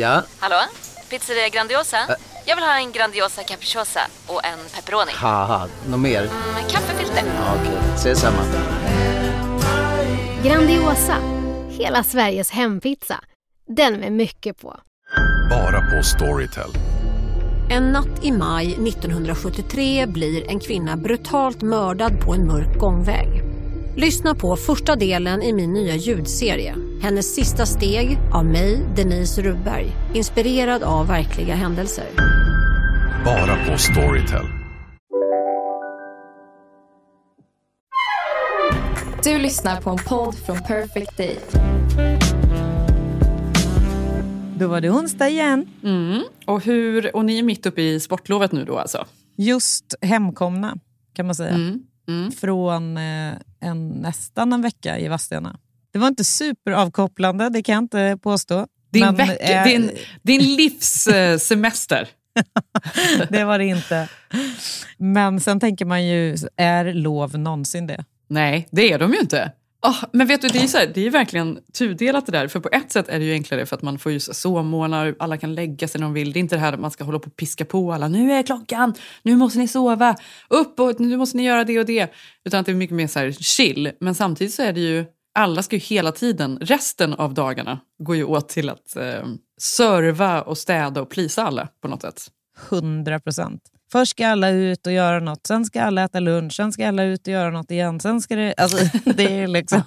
Ja? Hallå? Pizzeria Grandiosa? Jag vill ha en Grandiosa capriciosa och en pepperoni. Haha, något mer? Med kaffefilter. Ja, Okej, ses samma. Grandiosa, hela Sveriges hempizza. Den med mycket på. Bara på Storytel. En natt i maj 1973 blir en kvinna brutalt mördad på en mörk gångväg. Lyssna på första delen i min nya ljudserie. Hennes sista steg av mig, Denise Rubberg. Inspirerad av verkliga händelser. Bara på Storytel. Du lyssnar på en podd från Perfect Day. Då var det onsdag igen. Mm. Och, hur, och ni är mitt uppe i sportlovet nu då alltså? Just hemkomna kan man säga. Mm. Mm. Från eh, en, nästan en vecka i Vadstena. Det var inte superavkopplande, det kan jag inte påstå. Din, Men, veck, eh, din, din livssemester. det var det inte. Men sen tänker man ju, är lov någonsin det? Nej, det är de ju inte. Oh, men vet du, det är, så här, det är verkligen tudelat det där. För på ett sätt är det ju enklare för att man får ju sovmorgnar, alla kan lägga sig när de vill. Det är inte det här att man ska hålla på och piska på alla. Nu är klockan, nu måste ni sova, upp och nu måste ni göra det och det. Utan att det är mycket mer så här chill. Men samtidigt så är det ju, alla ska ju hela tiden, resten av dagarna går ju åt till att eh, serva och städa och plisa alla på något sätt. 100 procent. Först ska alla ut och göra något, sen ska alla äta lunch, sen ska alla ut och göra något igen. Sen ska det, alltså, det, är liksom,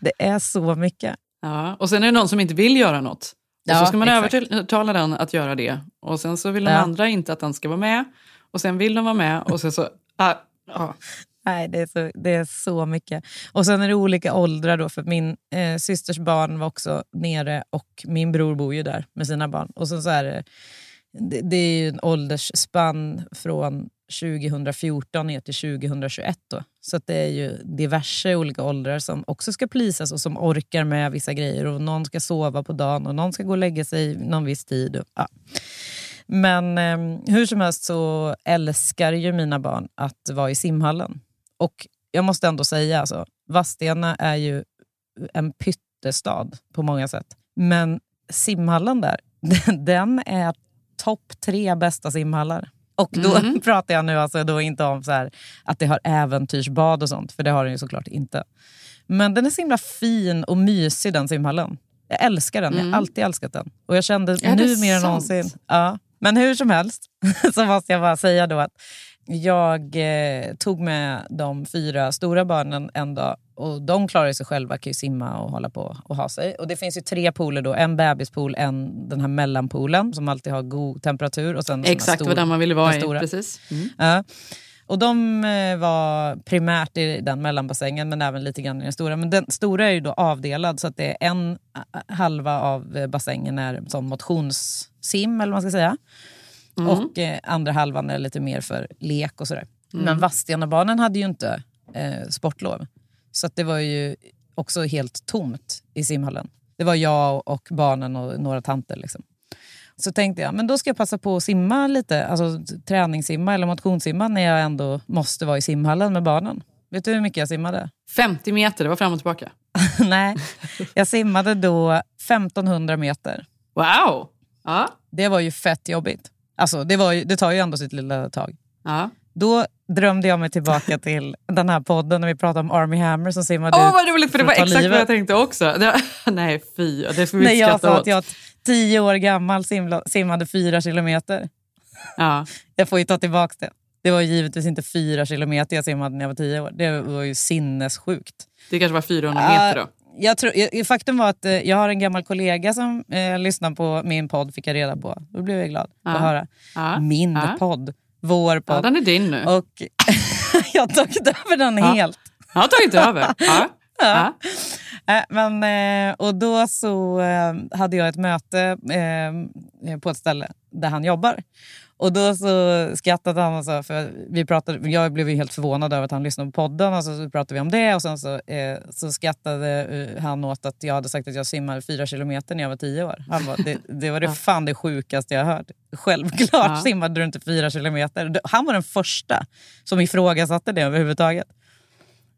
det är så mycket. Ja, och sen är det någon som inte vill göra något. Och Ja, så ska man exakt. övertala den att göra det. Och sen så vill de Ja. andra inte att den ska vara med. Och sen vill de vara med och sen så... Ah, ah. Nej, det är, så, det är så mycket. Och sen är det olika åldrar då, för min eh, systers barn var också nere och min bror bor ju där med sina barn. Och sen så är det, det, det är ju en åldersspann från 2014 ner till 2021. Då. Så att det är ju diverse olika åldrar som också ska plisas och som orkar med vissa grejer. Och Någon ska sova på dagen och någon ska gå och lägga sig någon viss tid. Och, ja. Men eh, hur som helst så älskar ju mina barn att vara i simhallen. Och jag måste ändå säga, alltså, Vadstena är ju en pyttestad på många sätt. Men simhallen där, den är topp tre bästa simhallar. Och då Mm. pratar jag nu alltså då inte om så här, att det har äventyrsbad och sånt, för det har den ju såklart inte. Men den är så himla fin och mysig den simhallen. Jag älskar den, jag har alltid älskat den. Och jag kände Mm. Är nu mer än sant? någonsin. Ja. Men hur som helst så måste jag bara säga då att jag eh, tog med de fyra stora barnen en dag och de klarar sig själva, kan ju simma och hålla på och ha sig. Och det finns ju tre pooler då, en bebispool, en den här mellanpoolen som alltid har god temperatur. Och sen Exakt stor- vad den man ville vara i. Precis. Mm. Ja. Och de eh, var primärt i den mellanbassängen men även lite grann i den stora. Men den stora är ju då avdelad så att det är en eh, halva av eh, bassängen är som motionssim eller vad man ska säga. Och eh, andra halvan är lite mer för lek och sådär. Men Vadstenabarnen hade ju inte eh, sportlov. Så det var ju också helt tomt i simhallen. Det var jag och barnen och några tanter. Liksom. Så tänkte jag, men då ska jag passa på att simma lite, alltså träningssimma eller motionssimma när jag ändå måste vara i simhallen med barnen. Vet du hur mycket jag simmade? 50 meter, det var fram och tillbaka. Nej, jag simmade då 1500 meter. Wow! Ja. Det var ju fett jobbigt. Alltså, det, var ju, det tar ju ändå sitt lilla tag. ja. Då drömde jag mig tillbaka till den här podden när vi pratade om Army Hammer som simmade Åh ut vad roligt, för det var exakt vad livet. jag tänkte också. Det, nej fy, det får vi När inte jag sa åt. att jag tio år gammal simla, simmade fyra kilometer. Ja. Jag får ju ta tillbaka det. Det var givetvis inte fyra kilometer jag simmade när jag var tio år. Det var ju sinnessjukt. Det kanske var 400 meter då. Jag tror, jag- faktum var att eh, jag har en gammal kollega som eh, lyssnar på min podd, fick jag reda på. Då blev jag glad Ja. att höra. Ja. Min Ja. podd, vår Ja, podd. den är din nu. Och jag har tagit över den Ja. helt. Jag har tagit över. Ja. Ja. Äh, men, eh, och då så eh, hade jag ett möte eh, på ett ställe där han jobbar. Och då så skrattade han sa, för vi pratade, jag blev ju helt förvånad över att han lyssnade på podden och så, pratade vi om det och sen så, eh, så skrattade eh, han åt att jag hade sagt att jag simmar fyra kilometer när jag var tio år. Han bara, det, det var det fan det sjukaste jag hört. Självklart Ja. simmade du inte fyra kilometer. Han var den första som ifrågasatte det överhuvudtaget.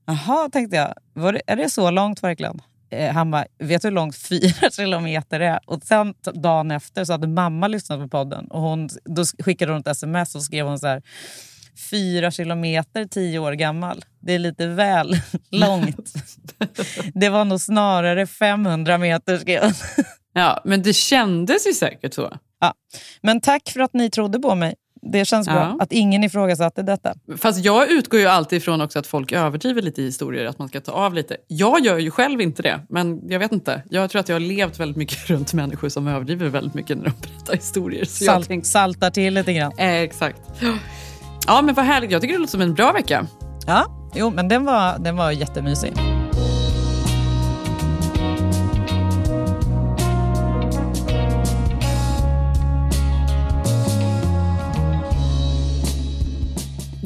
Jaha, tänkte jag. Var det, är det så långt verkligen? Eh, han bara, vet du hur långt fyra kilometer är? Och sen dagen efter så hade mamma lyssnat på podden och hon, då skickade hon ett sms och skrev hon så här, fyra kilometer, tio år gammal. Det är lite väl långt. det var nog snarare 500 meter skrev hon. Ja, men det kändes ju säkert så. Ja. Men tack för att ni trodde på mig. Det känns bra Ja. att ingen ifrågasatte detta. Fast jag utgår ju alltid ifrån också att folk överdriver lite i historier, att man ska ta av lite. Jag gör ju själv inte det, men jag vet inte. Jag tror att jag har levt väldigt mycket runt människor som överdriver väldigt mycket när de berättar historier. Så Salt, tänkte, Saltar till lite grann. eh, exakt. Ja, men vad härligt. Jag tycker det låter som en bra vecka. Ja, jo, men den var, den var jättemysig.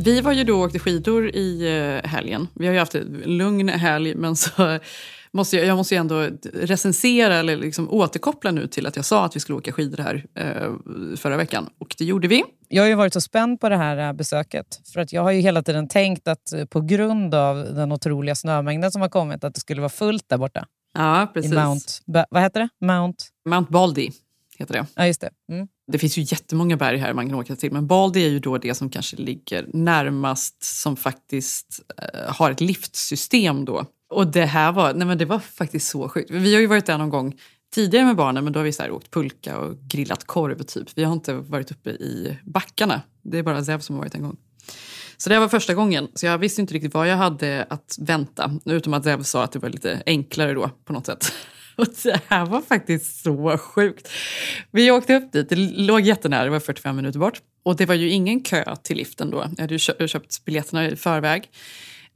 Vi var ju då och åkte skidor i eh, helgen. Vi har ju haft en lugn helg, men så måste jag, jag måste ju ändå recensera eller liksom återkoppla nu till att jag sa att vi skulle åka skidor här eh, förra veckan. Och det gjorde vi. Jag har ju varit så spänd på det här äh, besöket. För att jag har ju hela tiden tänkt att på grund av den otroliga snömängden som har kommit att det skulle vara fullt där borta. Ja, precis. I Mount... Vad heter det? Mount... Mount Baldy heter det. Ja, just det. Mm. Det finns ju jättemånga berg här man kan åka till, men Baldy är ju då det som kanske ligger närmast som faktiskt eh, har ett liftsystem då. Och det här var, nej men det var faktiskt så sjukt. Vi har ju varit där någon gång tidigare med barnen, men då har vi så här åkt pulka och grillat korv typ. Vi har inte varit uppe i backarna. Det är bara Zev som har varit en gång. Så det var första gången, så jag visste inte riktigt vad jag hade att vänta. Utom att Zev sa att det var lite enklare då på något sätt. Och det här var faktiskt så sjukt. Vi åkte upp dit, det låg jättenära, det var 45 minuter bort. Och det var ju ingen kö till liften då. Jag hade ju köpt biljetterna i förväg.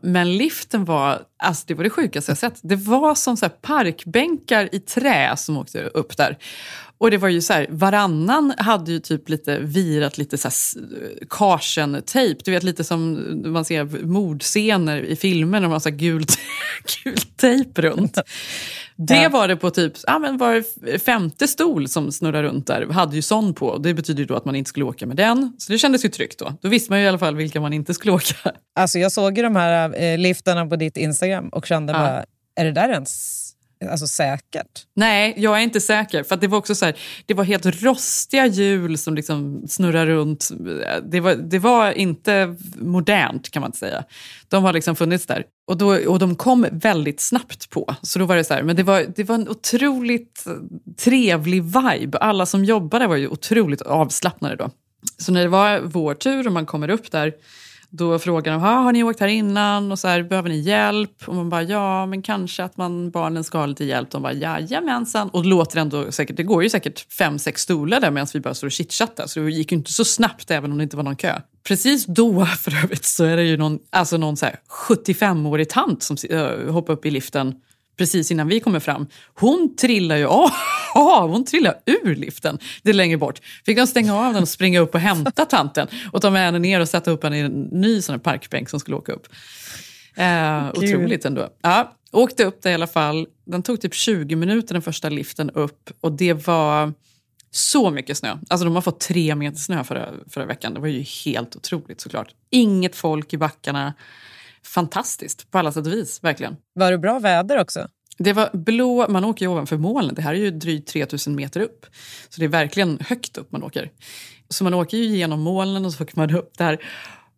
Men liften var, alltså det var det sjukaste jag sett. Det var som så här parkbänkar i trä som åkte upp där. Och det var ju så här, varannan hade ju typ lite virat lite så Carson-tejp. Du vet lite som man ser mordscener i filmer när man har så här gult, gult tejp runt. Det var det på typ, ja men var femte stol som snurrar runt där hade ju sån på. Det betyder ju då att man inte skulle åka med den. Så det kändes ju tryggt då. Då visste man ju i alla fall vilka man inte skulle åka. Alltså, jag såg ju de här eh, liftarna på ditt Instagram och kände Ja. bara, är det där ens alltså, säkert? Nej, jag är inte säker. För att det var också så här, det var helt rostiga hjul som liksom snurrar runt. Det var, det var inte modernt kan man inte säga. De har liksom funnits där. Och, då, och de kom väldigt snabbt på. Så då var det så här, men det var, det var en otroligt trevlig vibe. Alla som jobbade var ju otroligt avslappnade då. Så när det var vår tur och man kommer upp där då frågar de, "Ha, har ni åkt här innan? Och så här, behöver ni hjälp? Och man bara, ja, men kanske att man, barnen ska ha lite hjälp. De bara, jajamensan. Och det låter ändå säkert, det går ju säkert fem, sex stolar där medan vi bara står och chitchattar. Så det gick ju inte så snabbt även om det inte var någon kö. Precis då för övrigt så är det ju någon, alltså någon 75-årig tant som äh, hoppar upp i liften precis innan vi kommer fram. Hon trillar ju av, hon trillar ur liften. Det är längre bort. Fick de stänga av den och springa upp och hämta tanten och ta med henne ner och sätta upp henne i en ny sån parkbänk som skulle åka upp. Eh, otroligt ändå. Ja, åkte upp där i alla fall. Den tog typ 20 minuter den första liften upp och det var så mycket snö. Alltså de har fått tre meter snö förra, förra veckan. Det var ju helt otroligt såklart. Inget folk i backarna. Fantastiskt på alla sätt och vis, verkligen. Var det bra väder också? Det var blå, man åker ju ovanför molnen. Det här är ju drygt 3000 meter upp. Så det är verkligen högt upp man åker. Så man åker ju genom molnen och så åker man upp där.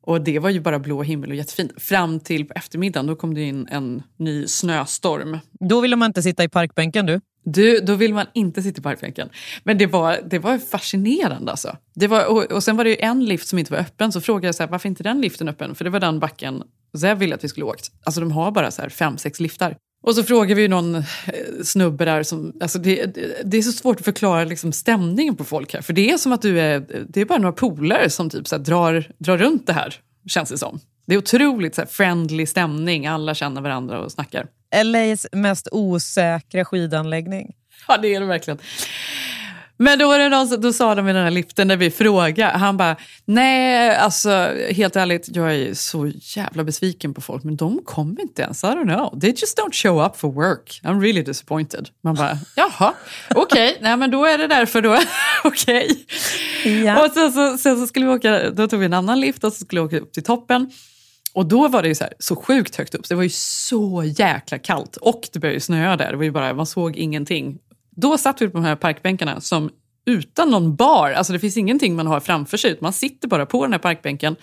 Och det var ju bara blå himmel och jättefint. Fram till på eftermiddagen, då kom det in en ny snöstorm. Då ville man inte sitta i parkbänken du. Du, då vill man inte sitta i parkbänken. Men det var, det var fascinerande alltså. Det var, och, och sen var det ju en lift som inte var öppen. Så frågade jag så här, varför inte den liften öppen? För det var den backen Zev ville att vi skulle åkt. Alltså de har bara så här fem, sex liftar. Och så frågade vi ju någon eh, snubbe där som, alltså det, det, det är så svårt att förklara liksom stämningen på folk här. För det är som att du är, det är bara några polare som typ så drar, drar runt det här, känns det som. Det är otroligt så friendly stämning, alla känner varandra och snackar. LAs mest osäkra skidanläggning. Ja, det är det verkligen. Men då, var det någon, då sa de i den här liften när vi frågade, han bara, nej, alltså helt ärligt, jag är så jävla besviken på folk, men de kommer inte ens, I don't know, they just don't show up for work. I'm really disappointed. Man bara, jaha, okej, nej men då är det därför då, okej. Ja. Och sen så, sen så skulle vi åka, då tog vi en annan lift och så skulle vi åka upp till toppen. Och då var det ju så, här, så sjukt högt upp, så det var ju så jäkla kallt. Och det började ju snöa där, det var ju bara, man såg ingenting. Då satt vi på de här parkbänkarna som utan någon bar, alltså det finns ingenting man har framför sig, man sitter bara på den här parkbänken,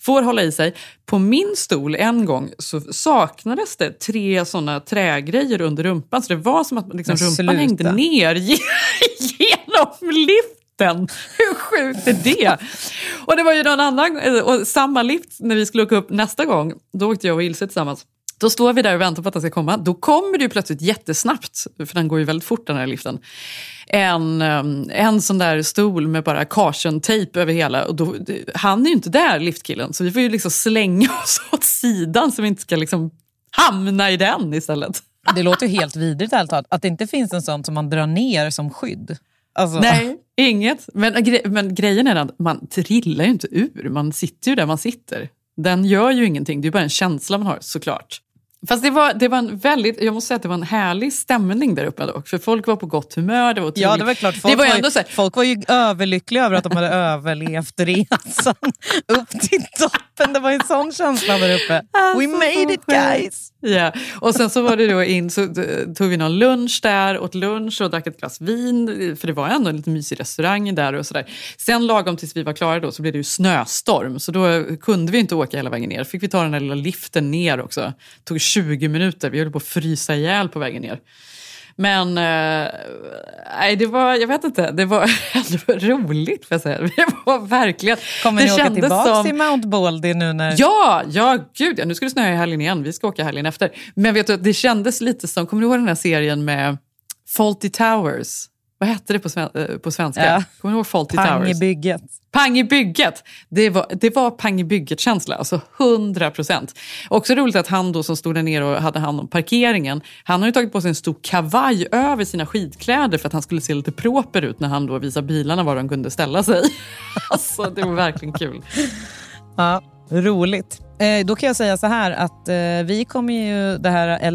får hålla i sig. På min stol en gång så saknades det tre sådana trägrejer under rumpan, så det var som att liksom, rumpan hängde ner ge- genom liften. Hur sjukt är det? Och det var ju någon annan, och samma lift när vi skulle åka upp nästa gång, då åkte jag och Ilse tillsammans. Då står vi där och väntar på att den ska komma. Då kommer det ju plötsligt jättesnabbt, för den går ju väldigt fort den här liften. En, um, en sån där stol med bara caution-tejp över hela. Och då, han är ju inte där, liftkillen, så vi får ju liksom slänga oss åt sidan så vi inte ska liksom hamna i den istället. Det låter ju helt vidrigt ärligt att det inte finns en sån som man drar ner som skydd. Alltså, Nej, inget. Men, gre- men grejen är att man trillar ju inte ur. Man sitter ju där man sitter. Den gör ju ingenting. Det är bara en känsla man har såklart. Fast det var, det var en väldigt, jag måste säga att det var en härlig stämning där uppe dock. För folk var på gott humör. Det var Ja, det var klart. Folk, det var ändå så här, folk var ju överlyckliga över att de hade överlevt resan upp till toppen. Det var en sån känsla där uppe. Alltså, We made it guys! Ja, och sen så var det då in, så tog vi någon lunch där, åt lunch och drack ett glas vin, för det var ändå en lite mysig restaurang där och sådär. Sen lagom tills vi var klara då så blev det ju snöstorm, så då kunde vi inte åka hela vägen ner. Fick vi ta den där lilla liften ner också. Det tog 20 minuter, vi höll på att frysa ihjäl på vägen ner. Men eh, nej, det var, jag vet inte, det var ändå roligt får jag säga. Det var verkligen... Kommer det ni åka tillbaka som- till Mount Baldy nu när... Ja, ja, gud ja. Nu ska det snöa i helgen igen. Vi ska åka helgen efter. Men vet du, det kändes lite som, kommer du ihåg den här serien med Faulty Towers? Vad hette det på, sven, eh, på svenska? Ja. Kommer du ihåg Faulty Pang i Towers? bygget. Pang i bygget! Det var, det var pang i bygget-känsla, alltså 100 procent. Också roligt att han då som stod där nere och hade hand om parkeringen, han har ju tagit på sig en stor kavaj över sina skidkläder för att han skulle se lite proper ut när han då visade bilarna var de kunde ställa sig. alltså det var verkligen kul. Ja, roligt. Eh, då kan jag säga så här att eh, vi kommer ju, det här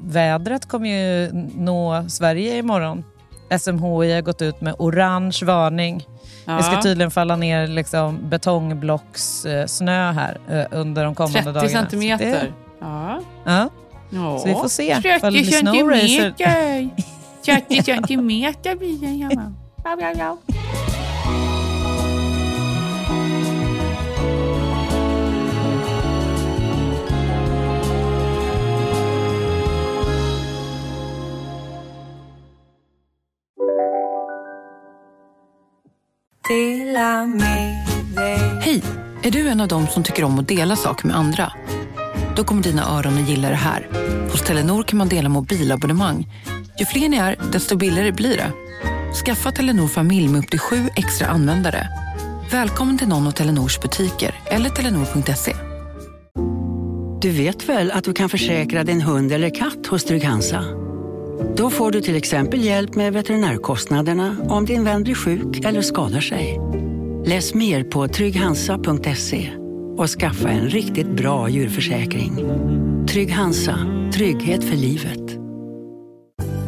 LA-vädret kommer ju nå Sverige imorgon. SMHI har gått ut med orange varning. Det ska Ja. tydligen falla ner liksom betongblockssnö eh, snö här eh, under de kommande 30 dagarna. centimeter. Så, det, Ja. ja, Ja. så vi får se ifall det blir snowracer. 30 centimeter blir det, ja. Hej! Är du en av dem som tycker om att dela saker med andra? Då kommer dina öron att gilla det här. Hos Telenor kan man dela mobilabonnemang. Ju fler ni är, desto billigare blir det. Skaffa Telenor familj med upp till sju extra användare. Välkommen till någon av Telenors butiker eller telenor.se. Du vet väl att du kan försäkra din hund eller katt hos Trygg-Hansa? Då får du till exempel hjälp med veterinärkostnaderna om din vän blir sjuk eller skadar sig. Läs mer på trygghansa.se och skaffa en riktigt bra djurförsäkring. Trygg-Hansa, trygghet för livet.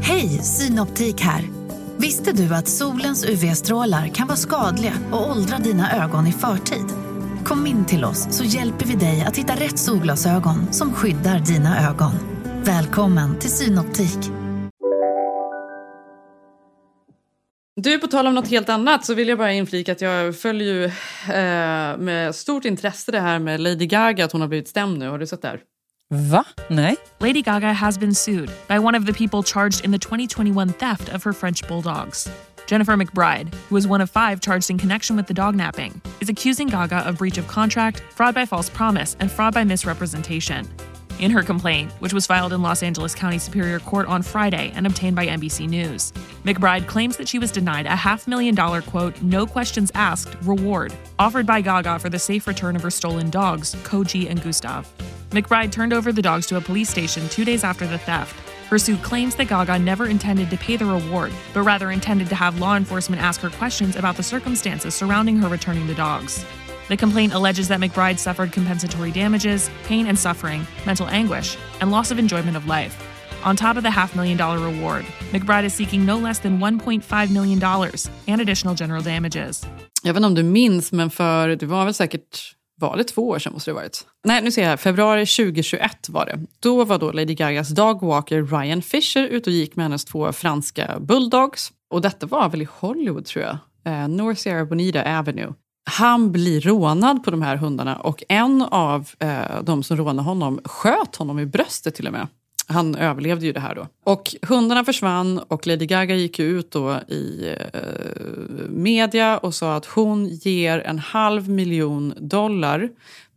Hej, Synoptik här. Visste du att solens UV-strålar kan vara skadliga och åldra dina ögon i förtid? Kom in till oss så hjälper vi dig att hitta rätt solglasögon som skyddar dina ögon. Välkommen till Synoptik. Du, på tal om något helt annat så vill jag bara inflika att jag följer ju eh, med stort intresse det här med Lady Gaga, att hon har blivit stämd nu. Har du sett det här? Va? Nej. Lady Gaga has been sued by one of the people charged in the 2021 theft of her French bulldogs. Jennifer McBride, who was one of five charged in connection with the dog napping, is accusing Gaga of breach of contract, fraud by false promise, and fraud by misrepresentation. In her complaint, which was filed in Los Angeles County Superior Court on Friday and obtained by NBC News, McBride claims that she was denied a half million dollar quote, no questions asked reward offered by Gaga for the safe return of her stolen dogs, Koji and Gustav. McBride turned over the dogs to a police station two days after the theft. Suit claims that Gaga never intended to pay the reward, but rather intended to have law enforcement ask her questions about the circumstances surrounding her returning the dogs. The complaint alleges that McBride suffered compensatory damages, pain and suffering, mental anguish, and loss of enjoyment of life. On top of the half million dollar reward, McBride is seeking no less than $1.5 million and additional general damages. Jag vet inte om du minns, men för det var väl säkert var det två år sedan måste det varit? Nej, nu ser jag. Februari 2021 var det. Då var då Lady Gagas dogwalker Ryan Fisher ute och gick med hennes två franska bulldogs. Och detta var väl i Hollywood tror jag. Eh, North Sierra Bonita Avenue. Han blir rånad på de här hundarna och en av eh, de som rånade honom sköt honom i bröstet till och med. Han överlevde ju det här då. Och hundarna försvann och Lady Gaga gick ut då i eh, media och sa att hon ger en halv miljon dollar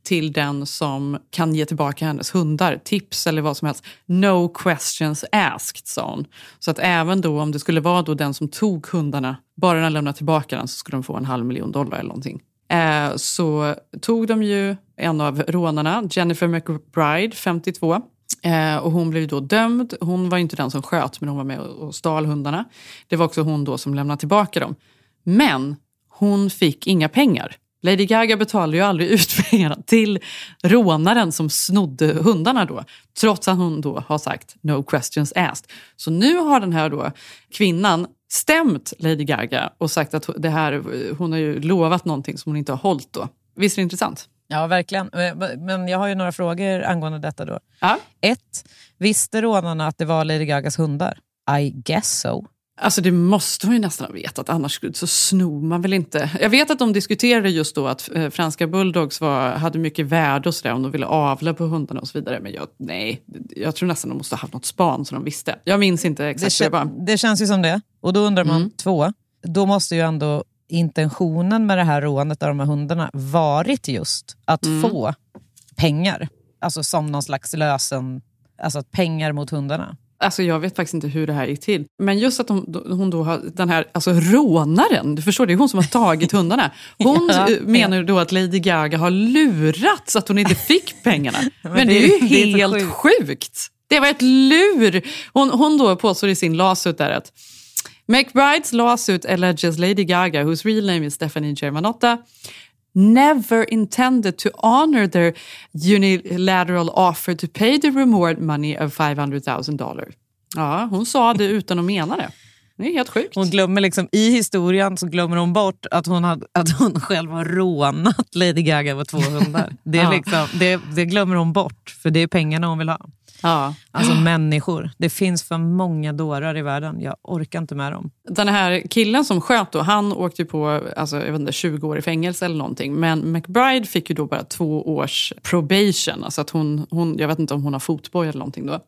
till den som kan ge tillbaka hennes hundar. Tips eller vad som helst. No questions asked, sa hon. Så att även då om det skulle vara då den som tog hundarna, bara den lämnade tillbaka den så skulle de få en halv miljon dollar eller någonting. Eh, så tog de ju en av rånarna, Jennifer McBride, 52. Eh, och hon blev då dömd. Hon var inte den som sköt, men hon var med och stal hundarna. Det var också hon då som lämnade tillbaka dem. Men hon fick inga pengar. Lady Gaga betalade ju aldrig ut pengarna till rånaren som snodde hundarna då. Trots att hon då har sagt no questions asked. Så nu har den här då kvinnan stämt Lady Gaga och sagt att det här, hon har ju lovat någonting som hon inte har hållit då. Visst är det intressant? Ja, verkligen. Men jag har ju några frågor angående detta. då. Ja. Ett, visste rånarna att det var Lady Gagas hundar? I guess so. Alltså det måste hon ju nästan ha vetat, annars så snor man väl inte. Jag vet att de diskuterade just då att eh, franska bulldogs var, hade mycket värde och sådär om de ville avla på hundarna och så vidare. Men jag, nej, jag tror nästan de måste ha haft något span som de visste. Jag minns inte exakt. Det, det, det känns ju som det. Och då undrar man, mm. två, då måste ju ändå intentionen med det här rånet av de här hundarna varit just att mm. få pengar. Alltså som någon slags lösen, alltså pengar mot hundarna. Alltså jag vet faktiskt inte hur det här gick till. Men just att hon, hon då har, den här alltså rånaren, du förstår det är hon som har tagit hundarna. Hon ja, menar då att Lady Gaga har lurat så att hon inte fick pengarna. Men, Men det, är ju det helt är sjukt. sjukt. Det var ett lur! Hon, hon då påstår i sin lawsuit där att McBride's lawsuit alleges Lady Gaga, whose real name is Stephanie Germanotta, never intended to honor their unilateral offer to pay the reward money of 500,000 dollars. Ja, hon sa det utan att mena det. Det är helt sjukt. Hon glömmer liksom, I historien så glömmer hon bort att hon, hade, att hon själv har rånat Lady Gaga med två hundar. Det, är ja. liksom, det, det glömmer hon bort, för det är pengarna hon vill ha. Ja. Alltså människor. Det finns för många dårar i världen. Jag orkar inte med dem. Den här killen som sköt då, han åkte på alltså, jag vet inte, 20 år i fängelse eller någonting. Men McBride fick ju då bara två års probation. Alltså att hon, hon, jag vet inte om hon har fotboj eller någonting då.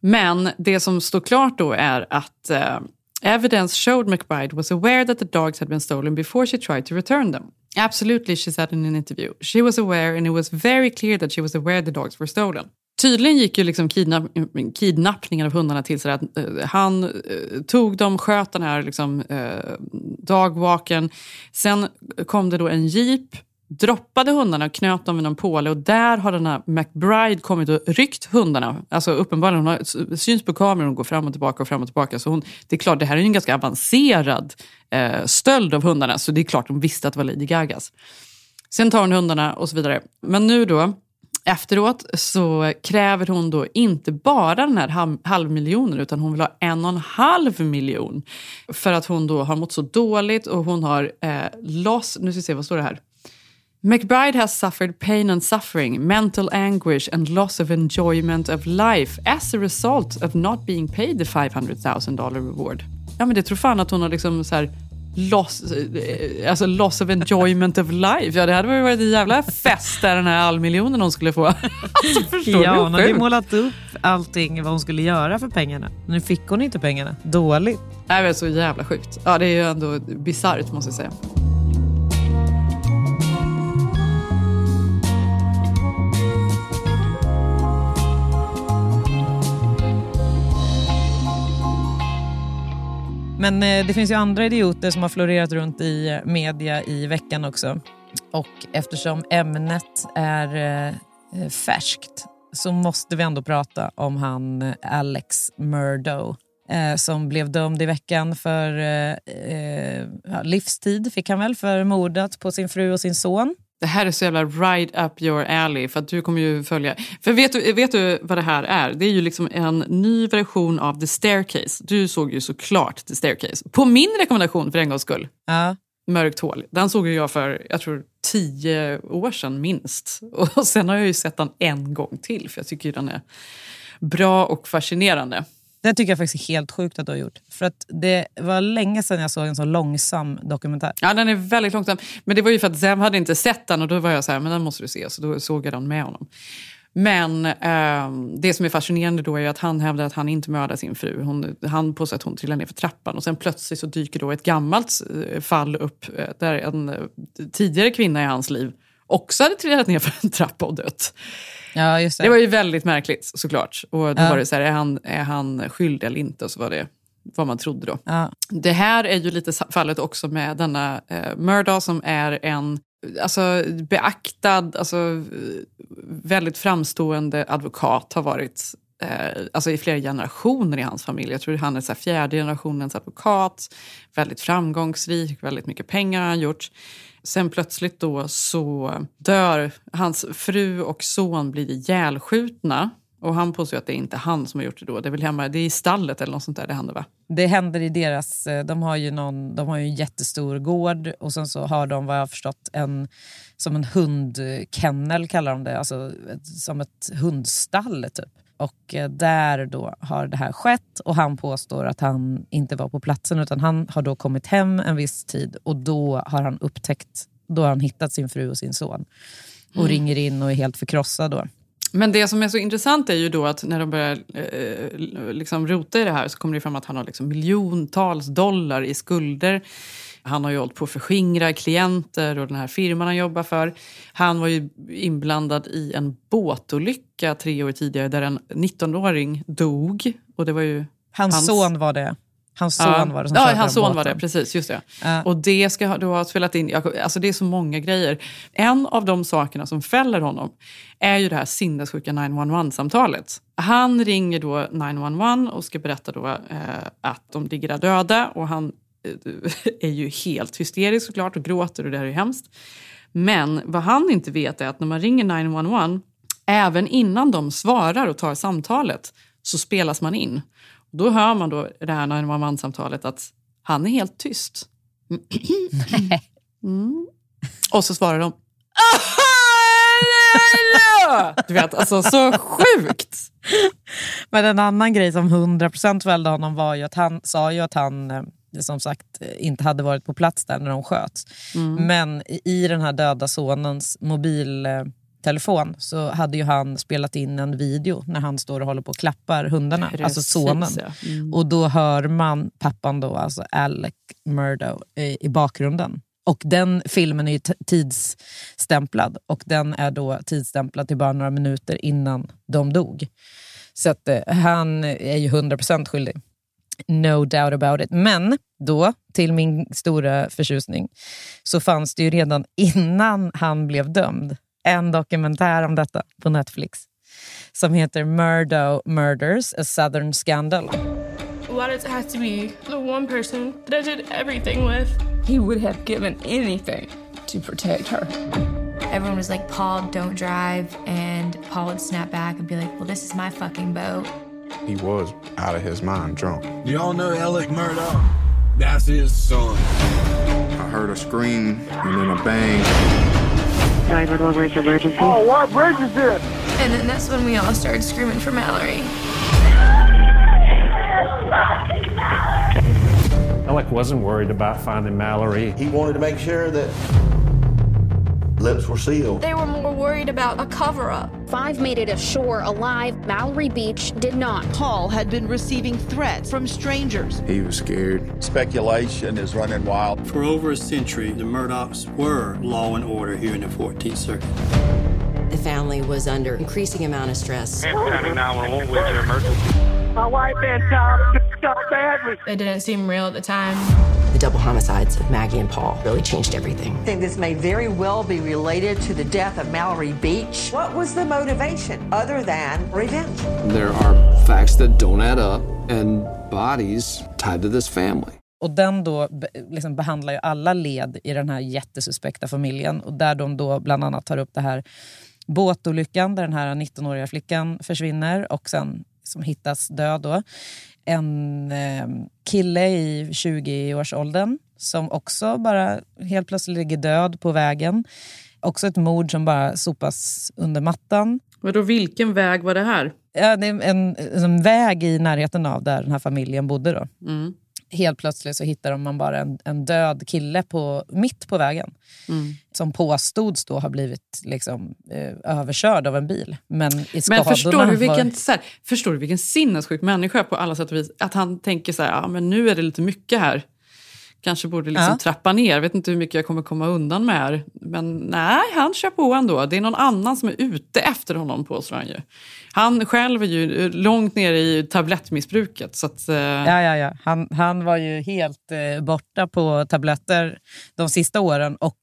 Men det som står klart då är att uh, evidence showed McBride was aware that the dogs had been stolen before she tried to return them. Absolutely, she said in an interview. She was aware and it was very clear that she was aware the dogs were stolen. Tydligen gick ju liksom kidnapp, kidnappningen av hundarna till så att eh, han eh, tog dem, sköt den här liksom, uh. Sen kom det då en jeep, droppade hundarna och knöt dem vid någon påle och där har den här McBride kommit och ryckt hundarna. Alltså uppenbarligen, hon har, syns på kameran och går fram och tillbaka och fram och tillbaka. Så hon, det är klart, det här är en ganska avancerad eh, stöld av hundarna så det är klart de visste att det var Lady Gagas. Sen tar hon hundarna och så vidare. Men nu då, Efteråt så kräver hon då inte bara den här halvmiljonen utan hon vill ha en och en halv miljon. För att hon då har mått så dåligt och hon har eh, loss... Nu ska vi se, vad står det här? McBride has suffered pain and suffering, mental anguish and loss of enjoyment of life as a result of not being paid the 500 000 dollar reward. Ja men det tror fan att hon har liksom så här loss, eh, alltså loss of enjoyment of life. Ja, det hade varit en jävla fest där den här allmiljonen hon skulle få. alltså, förstår ja, hon hade ju målat upp allting vad hon skulle göra för pengarna. Nu fick hon inte pengarna. Dåligt. Det är så jävla sjukt. Ja, det är ju ändå bisarrt måste jag säga. Men eh, det finns ju andra idioter som har florerat runt i media i veckan också. Och eftersom ämnet är eh, färskt så måste vi ändå prata om han eh, Alex Murdo som blev dömd i veckan för eh, livstid, fick han väl, för mordet på sin fru och sin son. Det här är så jävla right up your alley för att du kommer ju följa. För vet du, vet du vad det här är? Det är ju liksom en ny version av The Staircase. Du såg ju såklart The Staircase. På min rekommendation för en gångs skull. Ja. Mörkt hål. Den såg jag för, jag tror tio år sedan minst. Och sen har jag ju sett den en gång till för jag tycker den är bra och fascinerande. Det tycker jag faktiskt är helt sjukt att du har gjort. För att det var länge sedan jag såg en så långsam dokumentär. Ja, den är väldigt långsam. Men det var ju för att Zem hade inte sett den och då var jag så här, men den måste du se. Så då såg jag den med honom. Men eh, det som är fascinerande då är att han hävdar att han inte mördar sin fru. Hon, han påstår att hon trillar ner för trappan och sen plötsligt så dyker då ett gammalt eh, fall upp eh, där en eh, tidigare kvinna i hans liv också hade trillat ner för en trappa och dött. Ja, just det. det var ju väldigt märkligt såklart. Och då Ja. var det så här, är han, är han skyldig eller inte? Och så var det vad man trodde då. Ja. Det här är ju lite fallet också med denna eh, Murdaugh som är en alltså, beaktad, alltså, väldigt framstående advokat. Har varit eh, alltså, i flera generationer i hans familj. Jag tror han är så här, fjärde generationens advokat. Väldigt framgångsrik, väldigt mycket pengar har han gjort. Sen plötsligt då så dör hans fru och son blir ihjälskjutna. Och han påstår att det är inte han som har gjort det då. Det är väl hemma, det är i stallet eller något sånt där det händer va? Det händer i deras... Eh, de har ju, någon, de har ju en jättestor gård och sen så har de vad jag har förstått en, som en hundkennel kallar de det. Alltså som ett hundstall typ. Och eh, där då har det här skett och han påstår att han inte var på platsen utan han har då kommit hem en viss tid och då har han upptäckt, då har han hittat sin fru och sin son. Och Mm. ringer in och är helt förkrossad då. Men det som är så intressant är ju då att när de börjar eh, liksom rota i det här så kommer det fram att han har liksom miljontals dollar i skulder. Han har ju hållit på att förskingra klienter och den här firman han jobbar för. Han var ju inblandad i en båtolycka tre år tidigare där en 19-åring dog. Och det var ju Hans, son var det. Hans son Ja. var det som Ja, hans son var båten. det. Precis, just det. Ja. Och det ska då ha spelat in... Alltså det är så många grejer. En av de sakerna som fäller honom är ju det här sinnessjuka 911-samtalet. Han ringer då 911 och ska berätta då eh, att de ligger där döda. Och han är ju helt hysterisk såklart och gråter och det här är ju hemskt. Men vad han inte vet är att när man ringer 911, även innan de svarar och tar samtalet, så spelas man in. Då hör man då det här 911-samtalet att han är helt tyst. Mm. Och så svarar de Du vet, alltså så sjukt! Men en annan grej som 100% fällde honom var ju att han sa ju att han eh, som sagt eh, inte hade varit på plats där när de sköts. Mm. Men i- den här döda sonens mobiltelefon så hade ju han spelat in en video när han står och håller på och klappar hundarna, alltså Precis, sonen. ja. Mm. Och då hör man pappan då, alltså Alec Murdo, i, i bakgrunden. Och den filmen är ju tidsstämplad och den är då tidsstämplad till bara några minuter innan de dog. Så att, eh, han är ju 100% skyldig. No doubt about it. Men då, till min stora förtjusning, så fanns det ju redan innan han blev dömd en dokumentär om detta på Netflix som heter Murdo Murders, a Southern Scandal. Why does it have to be the one person that I did everything with? He would have given anything to protect her. Everyone was like, Paul, don't drive. And Paul would snap back and be like, well, this is my fucking boat. He was out of his mind drunk. Y'all know Alec Murdoch? That's his son. I heard a scream and then a bang. 911, where's emergency? Oh, what bridge is this? And then that's when we all started screaming for Mallory. Alec wasn't worried about finding Mallory. He wanted to make sure that lips were sealed. They were more worried about a cover up. Five made it ashore alive. Mallory Beach did not. Paul had been receiving threats from strangers. He was scared. Speculation is running wild. For over a century, the Murdochs were law and order here in the 14th Circuit. The family was under increasing amount of stress. County 911 with your emergency. My wife and child got badly. It didn't seem real at the time. The double homicides of Maggie and Paul really changed everything. I think this may very well be related to the death of Mallory Beach. What was the motivation other than revenge? There are facts that don't add up and bodies tied to this family. Och den då liksom behandlar ju alla led i den här jättesuspekta familjen. Och där de då bland annat tar upp det här båtolyckan där den här 19-åriga flickan försvinner och sen som hittas död. Då. En eh, kille i 20-årsåldern som också bara helt plötsligt ligger död på vägen. Också ett mord som bara sopas under mattan. Vadå, vilken väg var det här? Ja, det är en, en väg i närheten av där den här familjen bodde. Då. Mm. Helt plötsligt så hittar man bara en, en död kille på, mitt på vägen. Mm. Som påstods då ha blivit liksom, eh, överkörd av en bil. Men, Men förstår du, vilken, var... här, förstår du vilken sinnessjuk människa på alla sätt och vis? Att han tänker så här, ja, men nu är det lite mycket här. Kanske borde liksom Ja. trappa ner. Vet inte hur mycket jag kommer komma undan med här. Men nej, han kör på ändå. Det är någon annan som är ute efter honom påstår han ju. Han själv är ju långt ner i tablettmissbruket. Så att, eh, Ja, ja, ja. Han, han var ju helt eh, borta på tabletter de sista åren och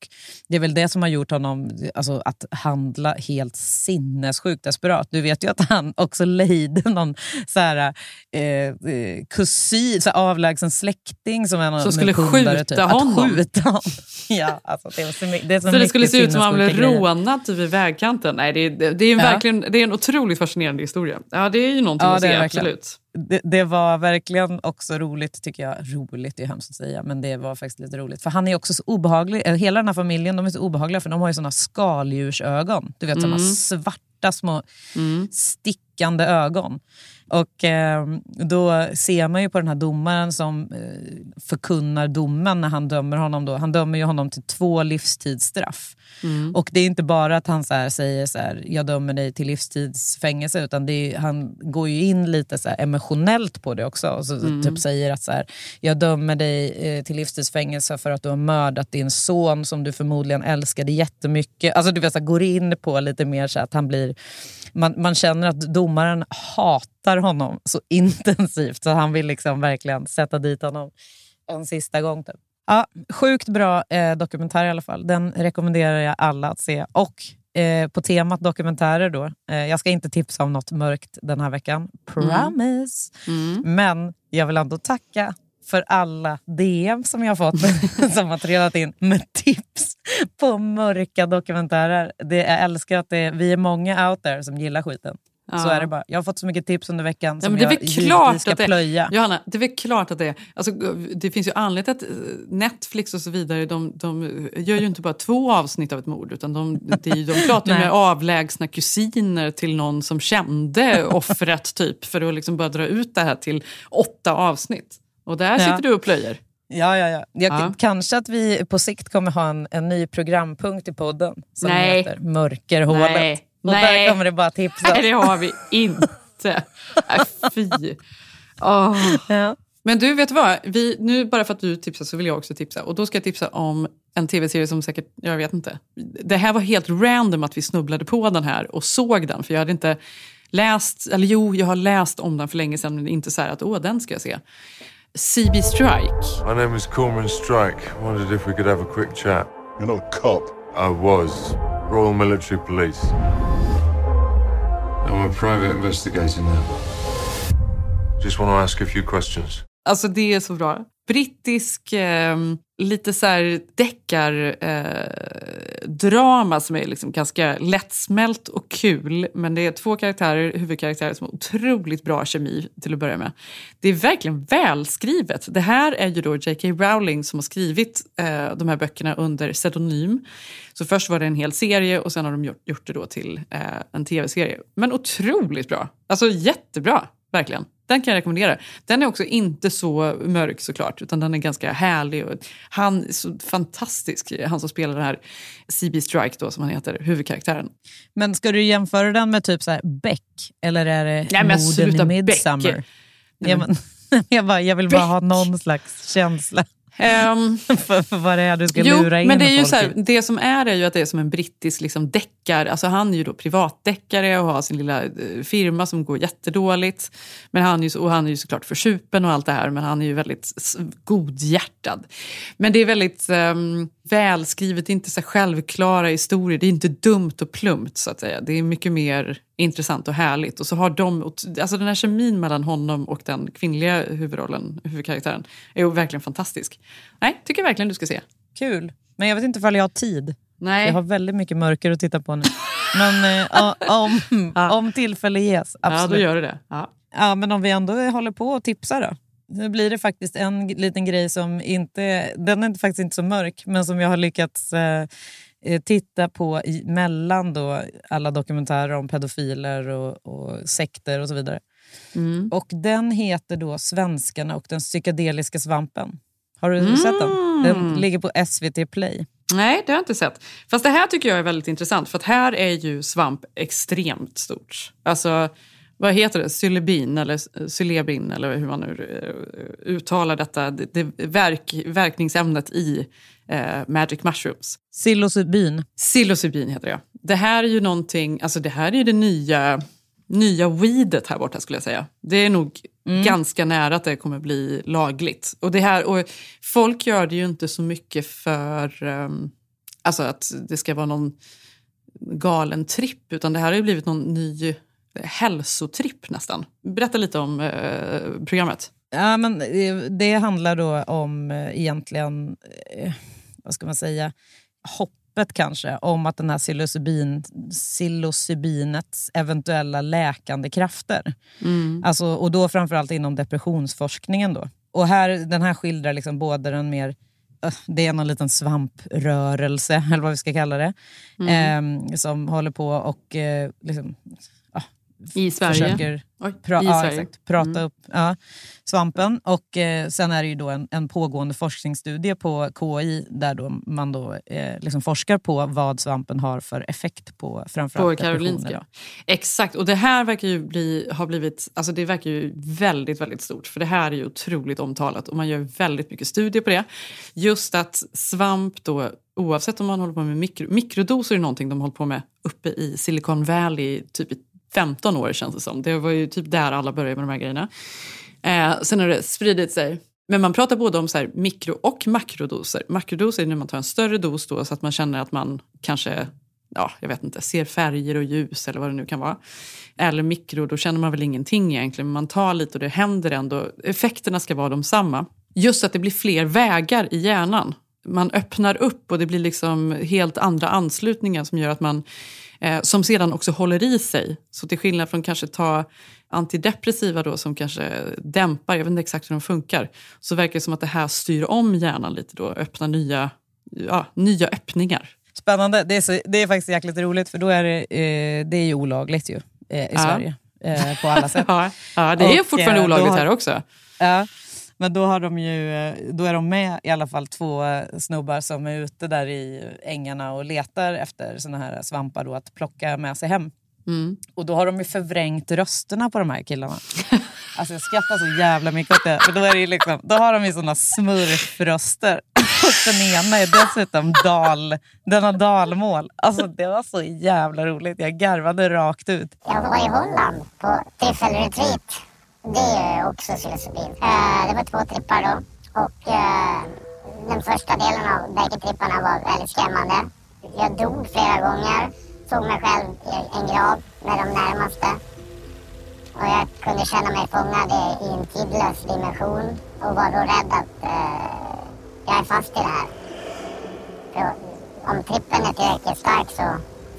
det är väl det som har gjort honom alltså, att handla helt sinnessjukt desperat. Du vet ju att han också lejde någon så här, eh, eh, kusin, så här, avlägsen släkting som, en, Som skulle skjuta typ. honom. Att skjuta honom. ja, alltså, det, är så, my- det är så, Så det mycket skulle se ut som han blev rånad typ vid vägkanten. Nej, det, är- det, är en Ja. verkligen, det är en otroligt fascinerande historia. Ja, det är ju någonting Ja, att se, absolut. Det, det var verkligen också roligt, tycker jag. Roligt är hemskt att säga, men det var faktiskt lite roligt. För han är också så obehaglig. eh, Hela den här familjen de är så obehagliga för de har ju såna skaldjursögon. Du vet, Mm. såna svarta små stickande ögon. Och eh, Då ser man ju på den här domaren som eh, förkunnar domen när han dömer honom. Då. Han dömer ju honom till två livstidsstraff. Mm. Och det är inte bara att han så här säger så här, jag dömer dig till livstidsfängelse utan det är, han går ju in lite så här emotionellt på det också. Och så Mm. typ säger att så här, jag dömer dig eh, till livstidsfängelse för att du har mördat din son som du förmodligen älskade jättemycket. Alltså du vet, så här, går in på lite mer så att han blir... Man, man känner att domaren hatar honom så intensivt så han vill liksom verkligen sätta dit honom en sista gång. Typ. Ja, sjukt bra eh, dokumentär i alla fall. Den rekommenderar jag alla att se. Och eh, på temat dokumentärer då. Eh, jag ska inte tipsa om något mörkt den här veckan. Promise. Men jag vill ändå tacka för alla DM som jag har fått som har trillat in med tips på mörka dokumentärer. Det, jag älskar att det, vi är många out there som gillar skiten. Så Ja. är det bara. Jag har fått så mycket tips under veckan Ja, som det är jag klart ska att det, plöja. Johanna, det är väl klart att det är. Alltså, det finns ju anledning att eh, Netflix och så vidare, de, de gör ju inte bara två avsnitt av ett mord, utan de, det är ju, de pratar med avlägsna kusiner till någon som kände offret, typ, för att liksom bara dra ut det här till åtta avsnitt. Och där Ja. sitter du och plöjer. Ja, ja, ja. Jag, Ja. Kanske att vi på sikt kommer ha en, en ny programpunkt i podden som Nej. heter Mörkerhålet. Nej. Och Nej. där kommer det bara tipsas. Nej, det har vi inte. Äh, fy. Åh. Men du, vet du vad? Vi, nu bara för att du tipsar så vill jag också tipsa. Och då ska jag tipsa om en tv-serie som säkert, jag vet inte. Det här var helt random att vi snubblade på den här och såg den. För jag hade inte läst, eller jo, jag har läst om den för länge sedan men inte så här att åh, den ska jag se. CB Strike. My name is Cormoran Strike. Wondered if we could have a quick chat. You're not a cop. I was. Royal Military Police. I'm a private investigator now. Just want to ask a few questions. Alltså det är så bra. Brittisk, eh, lite så här deckar eh, drama som är liksom ganska lättsmält och kul. Men det är två karaktärer, huvudkaraktärer som har otroligt bra kemi till att börja med. Det är verkligen välskrivet. Det här är ju då J.K. Rowling som har skrivit eh, de här böckerna under pseudonym. Så först var det en hel serie och sen har de gjort, gjort det då till eh, en tv-serie. Men otroligt bra. Alltså jättebra, verkligen. Den kan jag rekommendera. Den är också inte så mörk såklart, utan den är ganska härlig. Och han är så fantastisk, han som spelar den här CB Strike då, som han heter, huvudkaraktären. Men ska du jämföra den med typ så här Beck? Eller är det Nej, men morden sluta, i Midsummer? Beck. Nej, men- jag, bara, jag vill bara ha någon slags känsla för, för vad det är du ska jo, lura in men det är ju så här, det som är är ju att det är som en brittisk liksom deckar. Alltså han är ju då privatdeckare och har sin lilla eh, firma som går jättedåligt. Men han är ju, och han är ju såklart försupen och allt det här, men han är ju väldigt godhjärtad. Men det är väldigt um, välskrivet, det är inte så självklara historier. Det är inte dumt och plumpt så att säga. Det är mycket mer intressant och härligt. Och så har de, alltså den här kemin mellan honom och den kvinnliga huvudrollen, huvudkaraktären, är ju verkligen fantastisk. Nej, tycker jag verkligen du ska se. Kul. Men jag vet inte ifall jag har tid. Nej. Jag har väldigt mycket mörker att titta på nu. Men eh, ja, om, om tillfälle ges, absolut. Ja, då gör du det. Ja. Ja, men om vi ändå håller på och tipsar då. Nu blir det faktiskt en liten grej som inte, den är faktiskt inte så mörk, men som jag har lyckats eh, titta på i, mellan då alla dokumentärer om pedofiler och, och sekter och så vidare. Mm. Och den heter då Svenskarna och den psykedeliska svampen. Har du sett den? Den ligger på SVT Play. Nej, det har jag inte sett. Fast det här tycker jag är väldigt intressant för att här är ju svamp extremt stort. Alltså, vad heter det? Psilocybin eller psilebin eller hur man nu eh, uttalar detta. Det, det verk, verkningsämnet i eh, Magic Mushrooms. Psilocybin. Psilocybin heter det. Det här är ju någonting, alltså det här är ju det nya, nya weedet här borta skulle jag säga. Det är nog ganska nära att det kommer bli lagligt. Och det här, och folk gör det ju inte så mycket för um, alltså att det ska vara någon galen tripp, utan det här har ju blivit någon ny hälsotripp nästan. Berätta lite om eh, programmet. Ja, men det, det handlar då om eh, egentligen, eh, vad ska man säga, hoppet kanske om att den här psilocybin, psilocybinets eventuella läkande krafter. Mm. Alltså, och då framförallt inom depressionsforskningen. Då. Och här, den här skildrar liksom både den mer eh, det är någon liten svamprörelse, eller vad vi ska kalla det, Mm. eh, som håller på och eh, liksom, I Sverige? försöker pra- i ja, Sverige. exakt, prata Mm. upp ja, svampen. Och eh, sen är det ju då en, en pågående forskningsstudie på KI där då man då, eh, liksom forskar på vad svampen har för effekt på På framförallt Karolinska. depressioner. Exakt, och det här verkar ju bli, ha blivit, alltså det verkar ju väldigt, väldigt stort. För det här är ju otroligt omtalat och man gör väldigt mycket studier på det. Just att svamp då, oavsett om man håller på med mikro, mikrodoser är någonting de hållit på med uppe i Silicon Valley typ i 15 år känns det som. Det var ju typ där alla började med de här grejerna. Eh, sen har det spridit sig. Men man pratar både om så här mikro och makrodoser. Makrodoser är när man tar en större dos då, så att man känner att man kanske ja, jag vet inte, ser färger och ljus eller vad det nu kan vara. Eller mikro, då känner man väl ingenting egentligen. Men man tar lite och det händer ändå. Effekterna ska vara de samma. Just att det blir fler vägar i hjärnan. Man öppnar upp och det blir liksom helt andra anslutningar som gör att man som sedan också håller i sig. Så till skillnad från kanske ta antidepressiva då som kanske dämpar, jag vet inte exakt hur de funkar, så verkar det som att det här styr om hjärnan lite då, öppnar nya, ja, nya öppningar. Spännande. Det är, så, det är faktiskt jäkligt roligt för då är det, eh, det är ju olagligt ju, eh, i Ja. Sverige. Eh, på alla sätt. Ja, ja, det är Och, fortfarande eh, olagligt har- här också. Ja, men då, har de ju, eh, då är de med i alla fall två eh, snubbar som är ute där i ängarna och letar efter såna här svampar då, att plocka med sig hem. Mm. Och då har de ju förvrängt rösterna på de här killarna. Alltså jag skrattar så jävla mycket åt det. För då, är det ju liksom, då har de ju såna smurfröster. Och den ena är dessutom dal, den har dalmål. Alltså det var så jävla roligt. Jag garvade rakt ut. Jag var i Holland på tryffelretreat. Det är ju också psilocybin. Eh, det var två trippar då. Och eh, den första delen av bägge tripparna var väldigt skrämmande. Jag dog flera gånger. Såg mig själv i en grav med de närmaste. Och jag kunde känna mig fångad i, i en tidlös dimension. Och var då rädd att eh, jag är fast i det här. För om trippen är tillräckligt stark så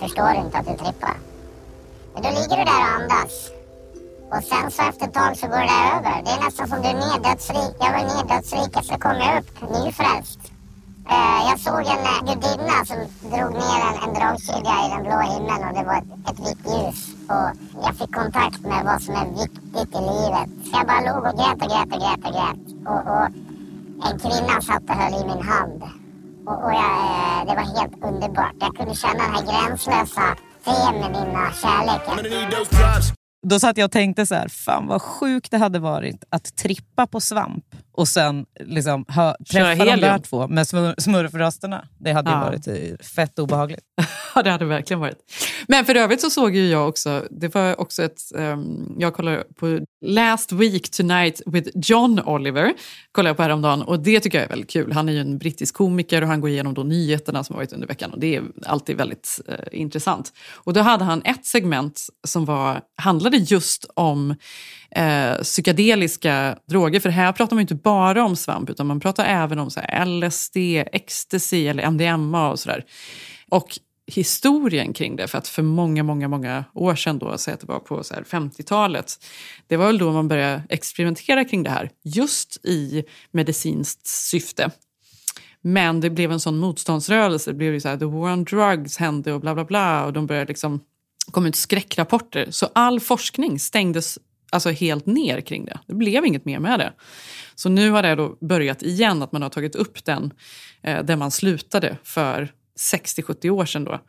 förstår du inte att du trippar. Men då ligger du där och andas. Och sen så efter ett tag så går det där över. Det är nästan som du är neddödsrik. Jag var neddödsrik så kom jag upp nyfrälst. Eh, jag såg en eh, gudinna som drog ner en, en dragkedja i den blå himlen och det var ett, ett vitt ljus. Och jag fick kontakt med vad som är viktigt i livet. Så jag bara låg och grät och grät och grät och grät. Och, och en kvinna satt och höll i min hand. Och, och jag, eh, det var helt underbart. Jag kunde känna den här gränslösa feminina kärleken. Då satt jag och tänkte så här, fan vad sjukt det hade varit att trippa på svamp och sen liksom Köra träffa de där två med smur, smurfrösterna. Det hade ju Ja. varit eh, fett obehagligt. Ja, det hade verkligen varit. Men för övrigt så såg ju jag också, det var också ett, um, jag kollade på Last Week Tonight with John Oliver, kollade jag på häromdagen och det tycker jag är väldigt kul. Han är ju en brittisk komiker och han går igenom då nyheterna som har varit under veckan och det är alltid väldigt uh, intressant. Och då hade han ett segment som var, handlade just om uh, psykedeliska droger, för här pratar man ju inte bara om svamp utan man pratar även om så här, LSD, ecstasy eller MDMA och sådär. Och historien kring det. För att för många, många, många år sedan, då, säg att det var på 50-talet, det var väl då man började experimentera kring det här, just i medicinskt syfte. Men det blev en sån motståndsrörelse. Det blev ju så här, the war on drugs hände och bla bla bla. Och de började liksom kom ut skräckrapporter. Så all forskning stängdes alltså helt ner kring det. Det blev inget mer med det. Så nu har det då börjat igen, att man har tagit upp den eh, där man slutade för 60-70 år sedan. Då.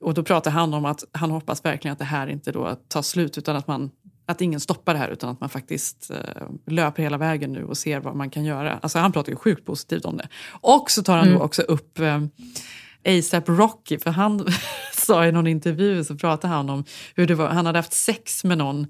Och då pratar han om att han hoppas verkligen att det här inte då tar slut utan att man att ingen stoppar det här utan att man faktiskt eh, löper hela vägen nu och ser vad man kan göra. Alltså han pratar ju sjukt positivt om det. Och så tar han mm. då också upp eh, ASAP Rocky, för han sa i någon intervju så pratade han om hur det var, han hade haft sex med någon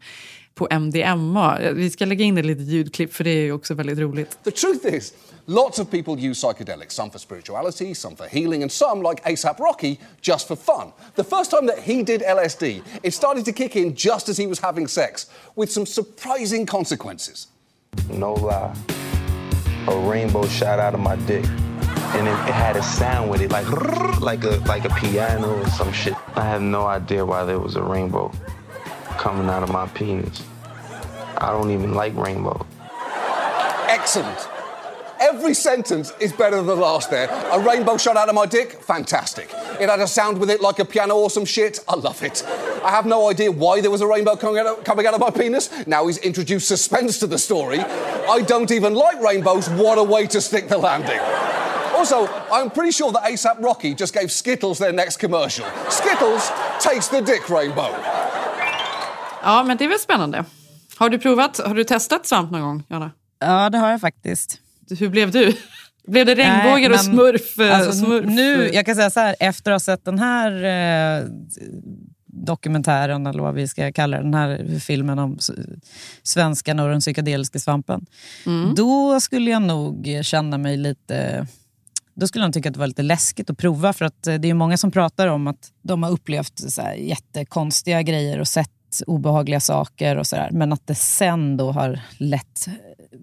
på MDMA. Vi ska lägga in ett litet ljudklipp för det är ju också väldigt roligt. The truth is, lots of people use psychedelics, some for spirituality, some for healing, and some, like ASAP Rocky, just for fun. The first time that he did LSD, it started to kick in just as he was having sex, with some surprising consequences. No lie, a rainbow shot out of my dick. and it, it, had a sound with it, like like a like a piano or some shit. I have no idea why there was a rainbow coming out of my penis. I don't even like rainbow. Excellent. Every sentence is better than the last there. A rainbow shot out of my dick? Fantastic. It had a sound with it like a piano or some shit? I love it. I have no idea why there was a rainbow coming out, of, coming out of my penis. Now he's introduced suspense to the story. I don't even like rainbows. What a way to stick the landing. Also, I'm pretty sure that ASAP Rocky just gave Skittles their next commercial. Skittles takes the dick rainbow. Ja, men det är väl spännande. Har du provat, har du testat svamp någon gång, Jana? Ja, det har jag faktiskt. Hur blev du? Blev det regnbågar Nej, och smurf, eh, alltså, smurf? Nu, jag kan säga så här, efter att ha sett den här eh, dokumentären, eller vad vi ska kalla den här filmen om svenskan och den psykedeliska svampen. Mm. Då skulle jag nog känna mig lite då skulle han tycka att det var lite läskigt att prova. För att eh, det är många som pratar om att de har upplevt så jättekonstiga grejer och sett obehagliga saker och sådär. Men att det sen då har lett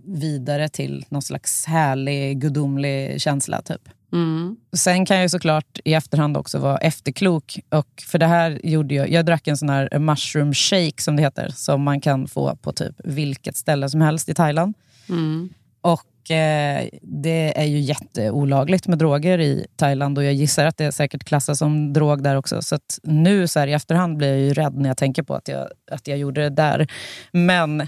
vidare till någon slags härlig, gudomlig känsla. typ. Mm. Sen kan jag såklart i efterhand också vara efterklok. Och för det här gjorde jag, jag drack en sån här mushroom shake som det heter. Som man kan få på typ vilket ställe som helst i Thailand. Mm. Och Eh, det är ju jätteolagligt med droger i Thailand och jag gissar att det säkert klassas som drog där också. Så nu så här, i efterhand blir jag ju rädd när jag tänker på att jag, att jag gjorde det där. Men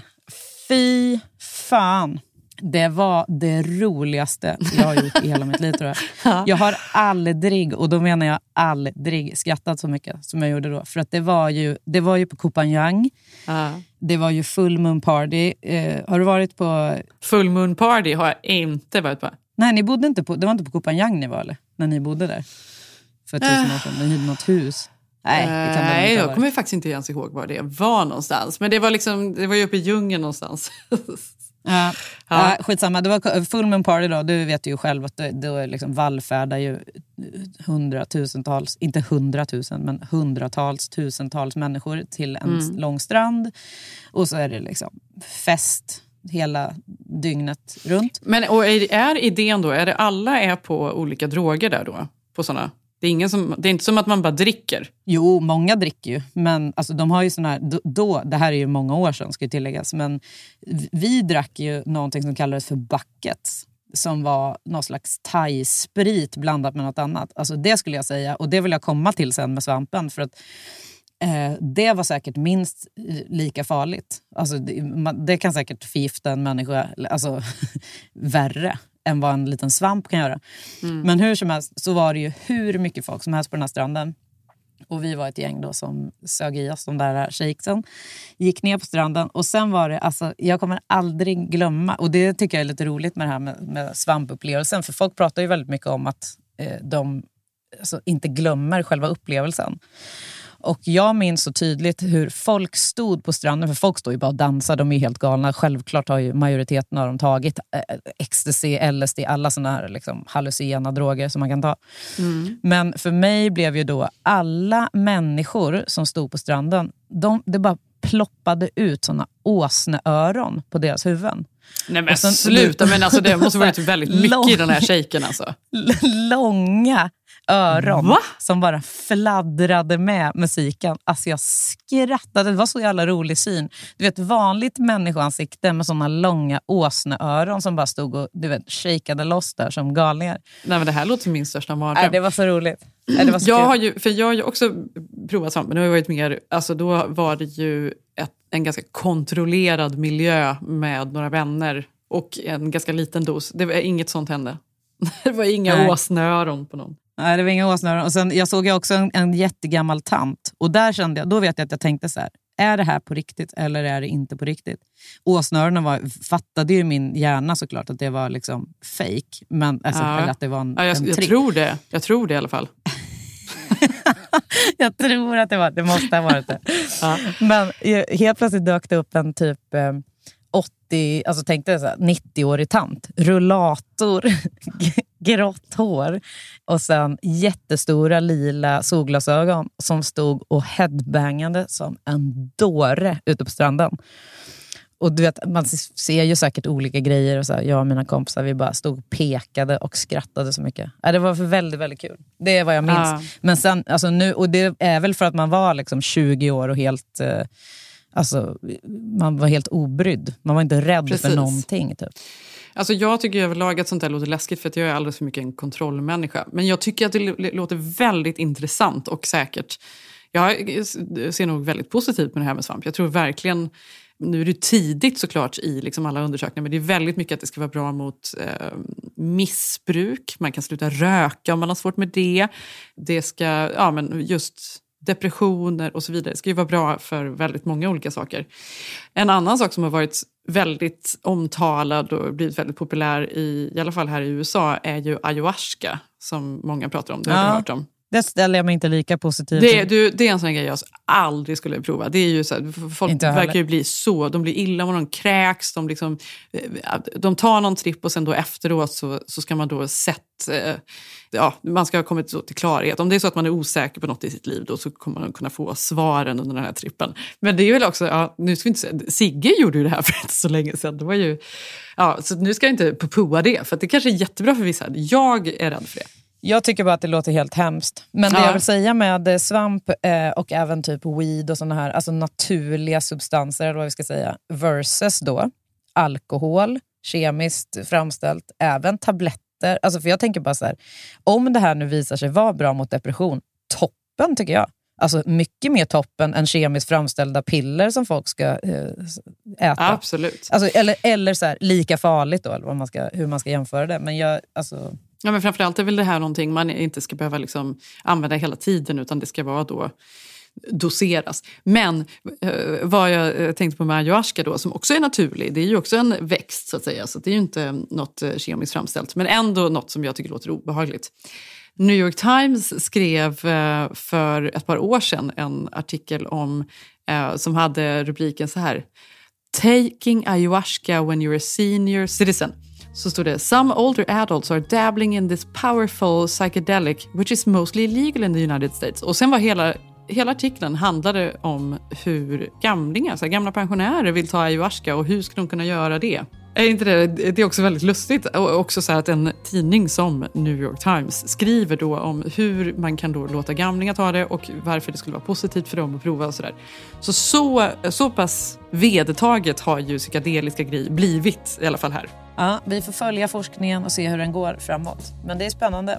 fy fan det var det roligaste jag har gjort i hela mitt liv tror jag. Ja. Jag har aldrig, och då menar jag aldrig, skrattat så mycket som jag gjorde då. För att det var ju, det var ju på Kopanjang. Ja. Det var ju full moon party. Eh, har du varit på... Full moon party har jag inte varit på. Nej, ni bodde inte på, det var inte på Kopanjang ni var eller? När ni bodde där? För tusen år sedan. Ni hyrde något hus. Nej, det kan Nej jag kommer faktiskt inte ens ihåg var det var någonstans. Men det var, liksom, det var ju uppe i djungeln någonstans. Ja, ja. ja, skitsamma. Det var full moon party då. Du vet ju själv att då liksom vallfärdar ju hundratusentals, inte hundratusen, men hundratals, tusentals människor till en mm. lång strand. Och så är det liksom fest hela dygnet runt. Men och är, är idén då, är det alla är på olika droger där då? På såna? Det är, ingen som, det är inte som att man bara dricker. Jo, många dricker ju. Men alltså, de har ju såna här, då, då, det här är ju många år sedan ska tilläggas, men vi drack ju någonting som kallades för buckets som var någon slags thai-sprit blandat med något annat. Alltså det skulle jag säga, och det vill jag komma till sen med svampen. För att eh, Det var säkert minst eh, lika farligt. Alltså det, man, det kan säkert förgifta en människa alltså, värre än vad en liten svamp kan göra. Mm. Men hur som helst så var det ju hur mycket folk som helst på den här stranden. Och vi var ett gäng då som sög i oss de där shakesen. Gick ner på stranden och sen var det, alltså, jag kommer aldrig glömma, och det tycker jag är lite roligt med det här med, med svampupplevelsen. För folk pratar ju väldigt mycket om att eh, de alltså, inte glömmer själva upplevelsen. Och jag minns så tydligt hur folk stod på stranden, för folk står ju bara och dansar, de är helt galna. Självklart har ju majoriteten av dem tagit eh, ecstasy, LSD, alla såna här liksom, hallucinogena droger som man kan ta. Mm. Men för mig blev ju då alla människor som stod på stranden, de, det bara ploppade ut såna åsneöron på deras huvuden. Nej men sen, sluta, men alltså det måste varit väldigt mycket lång, i den här shaken alltså. Långa öron Va? som bara fladdrade med musiken. Alltså jag skrattade, det var så jävla rolig syn. Du vet vanligt människoansikte med såna långa åsneöron som bara stod och du vet, shakade loss där som galningar. Nej, men det här låter som min största mardröm. Nej, det var så roligt. Nej, det var så jag kul. har ju, för jag har ju också provat svamp, men det har varit mer, alltså då var det ju ett, en ganska kontrollerad miljö med några vänner och en ganska liten dos. Det var inget sånt hände. Det var inga Nej. åsneöron på någon. Nej, det var inga åsnören. Och sen, jag såg ju också en, en jättegammal tant. Och där kände jag, då vet jag att jag tänkte så här, är det här på riktigt eller är det inte på riktigt? Åsnöronen var, fattade ju min hjärna såklart att det var liksom fake. Men, alltså, Ja. Eller att det var en, Ja, jag, en jag tror det. Jag tror det i alla fall. jag tror att det var det. måste ha varit det. Men eh, helt plötsligt dök det upp en typ eh, 80, alltså tänkte jag så här, 90-årig tant. Rullator, grått hår och sen jättestora lila solglasögon som stod och headbangade som en dåre ute på stranden. Och du vet, man ser ju säkert olika grejer. Och så här, jag och mina kompisar vi bara stod och pekade och skrattade så mycket. Ja, det var väldigt, väldigt kul. Det är vad jag minns. Ja. Men sen, alltså nu, och det är väl för att man var liksom 20 år och helt... Eh, alltså, man var helt obrydd. Man var inte rädd Precis. för någonting. Typ. Alltså jag tycker överlag att sånt där låter läskigt för att jag är alldeles för mycket en kontrollmänniska. Men jag tycker att det låter väldigt intressant och säkert. Jag ser nog väldigt positivt med det här med svamp. Jag tror verkligen, nu är det tidigt såklart i liksom alla undersökningar, men det är väldigt mycket att det ska vara bra mot eh, missbruk. Man kan sluta röka om man har svårt med det. Det ska, ja men just depressioner och så vidare. Det ska ju vara bra för väldigt många olika saker. En annan sak som har varit väldigt omtalad och blivit väldigt populär, i, i alla fall här i USA, är ju ayahuasca som många pratar om. Det har du hört om. Det ställer jag mig inte lika positiv Det, är- till. du, det är en sån grej jag aldrig skulle prova. Det är ju så här, folk Inte verkar ju bli så, de blir illa om de kräks, de, liksom, eh, de tar någon tripp och sen då efteråt så, så ska man då sett, eh, ja, man ska ha kommit till klarhet. Om det är så att man är osäker på något i sitt liv då så kommer man kunna få svaren under den här trippen. Men det är väl också, ja, nu ska vi inte säga, Sigge gjorde ju det här för inte så länge sedan. Det var ju, ja, så nu ska jag inte påa det, för det kanske är jättebra för vissa. Jag är rädd för det. Jag tycker bara att det låter helt hemskt. Men det Ja. jag vill säga med eh, svamp eh, och även typ weed och såna här alltså naturliga substanser, eller vad vi ska säga, versus då alkohol, kemiskt framställt, även tabletter. Alltså för jag tänker bara så här, om det här nu visar sig vara bra mot depression, toppen tycker jag. Alltså mycket mer toppen än kemiskt framställda piller som folk ska eh, äta. Absolut. Alltså, eller eller så här, lika farligt då, eller vad man ska, hur man ska jämföra det. Men jag, alltså, Ja, men framförallt är väl det här någonting man inte ska behöva liksom använda hela tiden utan det ska vara då doseras. Men eh, vad jag eh, tänkte på med ayahuasca då, som också är naturlig, det är ju också en växt så att säga, så det är ju inte något eh, kemiskt framställt, men ändå något som jag tycker låter obehagligt. New York Times skrev för ett par år sedan en artikel om, som hade rubriken så här Taking ayahuasca when you're a senior citizen. Så stod det “Some older adults are dabbling in this powerful psychedelic which is mostly illegal in the United States”. Och sen var hela, hela artikeln handlade om hur gamlingar, så här, gamla pensionärer vill ta ayahuasca och hur ska de kunna göra det? Är inte det, det är också väldigt lustigt. Och också så här att en tidning som New York Times skriver då om hur man kan då låta gamlingar ta det och varför det skulle vara positivt för dem att prova och sådär. Så, så så pass vedertaget har ju psykedeliska grejer blivit i alla fall här. Ja, vi får följa forskningen och se hur den går framåt. Men det är spännande.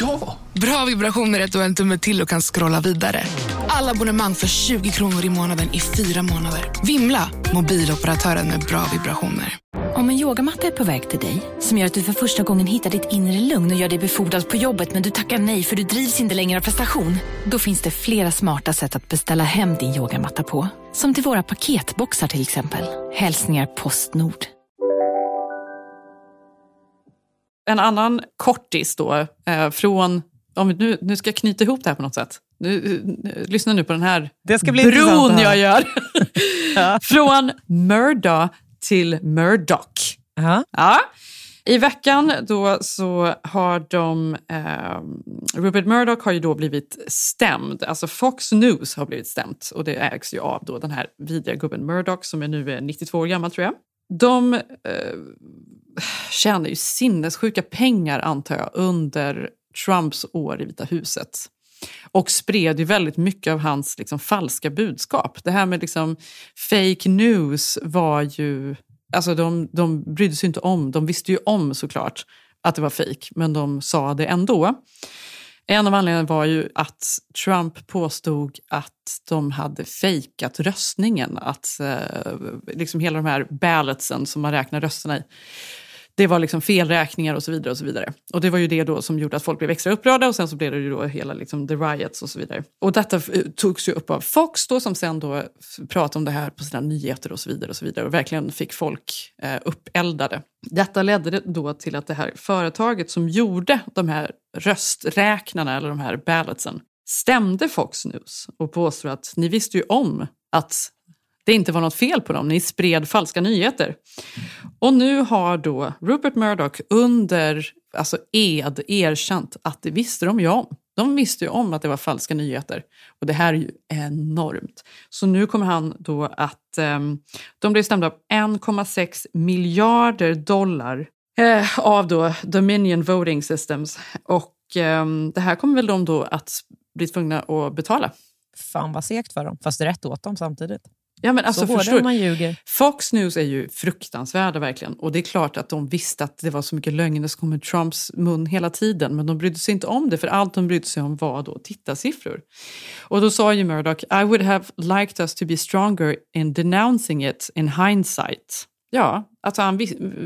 Ja! Bra vibrationer är ett och en tumme till och kan scrolla vidare. Alla abonnemang för 20 kronor i månaden i fyra månader. Vimla! Mobiloperatören med bra vibrationer. Om en yogamatta är på väg till dig, som gör att du för första gången hittar ditt inre lugn och gör dig befordrad på jobbet men du tackar nej för du drivs inte längre av prestation. Då finns det flera smarta sätt att beställa hem din yogamatta på. Som till våra paketboxar till exempel. Hälsningar Postnord. En annan kortis då, eh, från... Om vi nu, nu ska jag knyta ihop det här på något sätt. Nu, nu, lyssna nu på den här Det ska bli bron höra. jag gör. Från Murdoch till Murdoch. Ja. I veckan då så har de... Eh, Rupert Murdoch har ju då blivit stämd. Alltså Fox News har blivit stämt och det ägs ju av då den här vidriga gubben Murdoch som är nu är 92 år gammal tror jag. De eh, tjänar ju sinnessjuka pengar antar jag under Trumps år i Vita huset. Och spred ju väldigt mycket av hans liksom, falska budskap. Det här med liksom, fake news var ju... Alltså de, de brydde sig inte om, de visste ju om såklart att det var fake, men de sa det ändå. En av anledningarna var ju att Trump påstod att de hade fejkat röstningen. Att eh, liksom hela de här ballotsen som man räknar rösterna i, det var liksom felräkningar och så vidare. Och så vidare. Och det var ju det då som gjorde att folk blev extra upprörda och sen så blev det ju då hela liksom the riots och så vidare. Och detta eh, togs ju upp av Fox då som sen då pratade om det här på sina nyheter och så vidare och så vidare och verkligen fick folk eh, uppeldade. Detta ledde då till att det här företaget som gjorde de här rösträknarna eller de här ballotsen stämde Fox News och påstod att ni visste ju om att det inte var något fel på dem, ni spred falska nyheter. Och nu har då Rupert Murdoch under alltså ed erkänt att det visste de ju om. De visste ju om att det var falska nyheter. Och det här är ju enormt. Så nu kommer han då att... Eh, de blev stämda av 1,6 miljarder dollar eh, av då Dominion Voting Systems. Och eh, det här kommer väl de då att bli tvungna att betala. Fan vad segt för dem, fast rätt åt dem samtidigt. Ja, men alltså, Så förstår man ljuger. Fox News är ju fruktansvärda verkligen. Och det är klart att de visste att det var så mycket lögner som kom ur Trumps mun hela tiden. Men de brydde sig inte om det, för allt de brydde sig om var då tittarsiffror. Och då sa ju Murdoch, I would have liked us to be stronger in denouncing it in hindsight. Ja, alltså han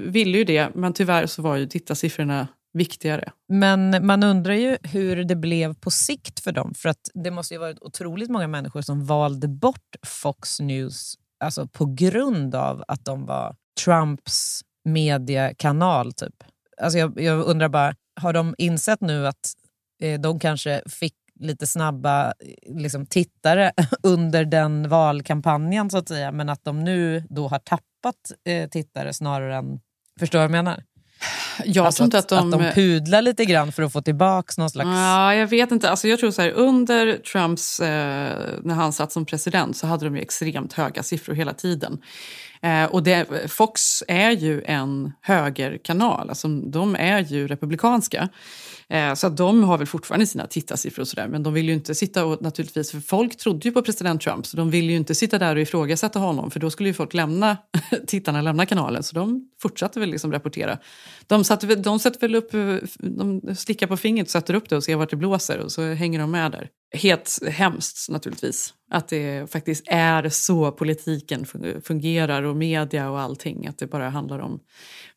ville ju det, men tyvärr så var ju tittarsiffrorna viktigare. Men man undrar ju hur det blev på sikt för dem. För att det måste ju ha varit otroligt många människor som valde bort Fox News alltså på grund av att de var Trumps mediekanal. Typ. Alltså jag, jag undrar bara, har de insett nu att eh, de kanske fick lite snabba liksom, tittare under den valkampanjen så att säga, men att de nu då har tappat eh, tittare snarare än... Förstår du vad jag menar? Jag alltså tror inte att att de- de pudlar lite grann för att få tillbaka någon slags... Ja, jag vet inte. Alltså jag tror så här, under Trumps, eh, när han satt som president så hade de ju extremt höga siffror hela tiden. Eh, och det, Fox är ju en högerkanal, alltså de är ju republikanska. Eh, så att de har väl fortfarande sina tittarsiffror och sådär. Men de vill ju inte sitta och naturligtvis, för folk trodde ju på president Trump så de vill ju inte sitta där och ifrågasätta honom för då skulle ju folk lämna, tittarna lämna kanalen. Så de fortsatte väl liksom rapportera. De, satte, de sätter väl upp, eh, de slickar på fingret, och sätter upp det och ser vart det blåser och så hänger de med där. Helt hemskt naturligtvis att det faktiskt är så politiken fungerar och media och allting. Att det bara handlar om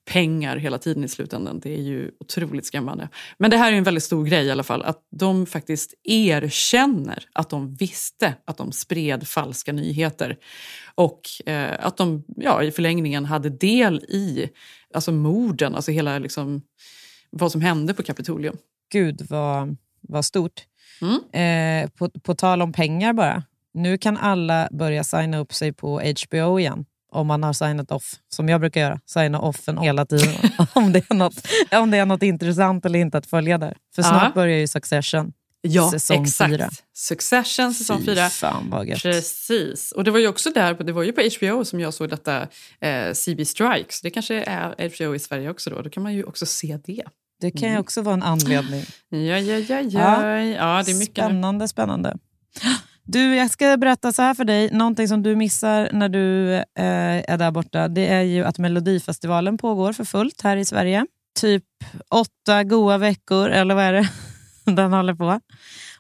pengar hela tiden i slutändan. Det är ju otroligt skrämmande. Men det här är en väldigt stor grej i alla fall. Att de faktiskt erkänner att de visste att de spred falska nyheter. Och eh, att de ja, i förlängningen hade del i alltså morden, alltså hela liksom, vad som hände på Kapitolium. Gud vad, vad stort. Mm. Eh, på, på tal om pengar bara. Nu kan alla börja signa upp sig på HBO igen. Om man har signat off, som jag brukar göra. Signa offen hela tiden. om, det är något, om det är något intressant eller inte att följa där. För Ja. snart börjar ju Succession. Ja, säsong exakt. fyra. Succession säsong Fy fyra. fan vad gött. Precis. Och det var ju också där, det var ju på HBO som jag såg detta eh, CB Strikes. Det kanske är HBO i Sverige också då. Då kan man ju också se det. Det kan ju Mm. också vara en anledning. Ja, ja, ja, ja. Ja. det är mycket. Spännande, spännande. Du, jag ska berätta så här för dig. Någonting som du missar när du eh, är där borta, det är ju att Melodifestivalen pågår för fullt här i Sverige. Typ åtta goa veckor, eller vad är det? Den håller på.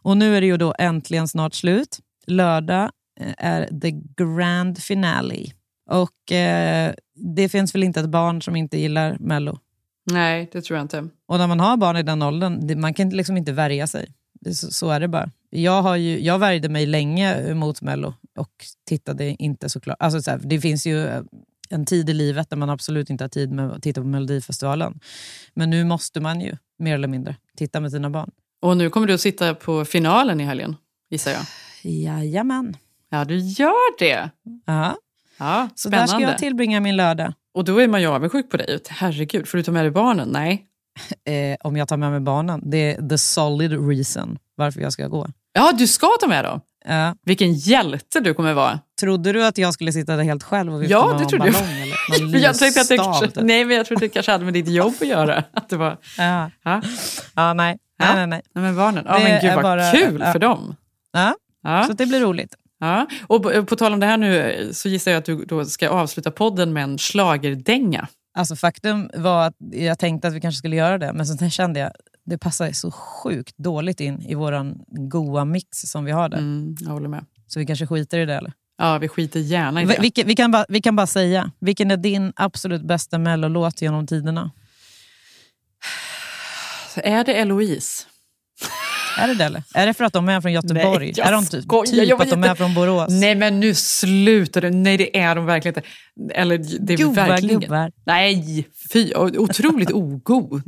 Och nu är det ju då äntligen snart slut. Lördag eh, är the grand finale. Och eh, det finns väl inte ett barn som inte gillar Mello. Nej, det tror jag inte. Och när man har barn i den åldern, man kan liksom inte värja sig. Så, så är det bara. Jag, har ju, jag värjde mig länge mot Mello och tittade inte såklart. Alltså så här, det finns ju eh, en tid i livet där man absolut inte har tid med att titta på Melodifestivalen. Men nu måste man ju, mer eller mindre, titta med sina barn. Och nu kommer du att sitta på finalen i helgen, gissar jag. Jajamän. Ja, du gör det. Ja. Ja, Så där ska spännande. jag tillbringa min lördag. Och då är man ju avundsjuk på dig. Herregud, får du ta med dig barnen? Nej. Eh, om jag tar med mig barnen. Det är the solid reason varför jag ska gå. Ja, du ska ta med dem? Ja. Vilken hjälte du kommer vara. Trodde du att jag skulle sitta där helt själv och vifta Ja, med det någon trodde jag. ballong? Eller någon jag tänkte att det kanske, typ? nej, men jag trodde det kanske hade med ditt jobb att göra. Att det var, Ja. ja. Ja, nej. Ja. nej, nej, nej. Nej, men barnen. Ja, men gud vad bara- kul för dem. Ja. Ja. Så det blir roligt. Ja. Och på, tal om det här nu så gissar jag att du då ska avsluta podden med en schlagerdänga. Alltså faktum var att jag tänkte att vi kanske skulle göra det, men sen kände jag det passar så sjukt dåligt in i våran goa mix som vi har där. Mm, jag håller med. Så vi kanske skiter i det eller? Ja, vi skiter gärna i Vi, det. vi, vi, kan bara, vi kan bara säga, vilken är din absolut bästa mellolåt genom tiderna? Är det Eloise? Är det det eller? Är det för att de är från Göteborg? Nej, är de typ, typ Jag att de är från Borås? Nej men nu slutar du. Nej det är de verkligen inte. Eller det är Gubbar, verkligen. gubbar. Nej, fy. Otroligt ogod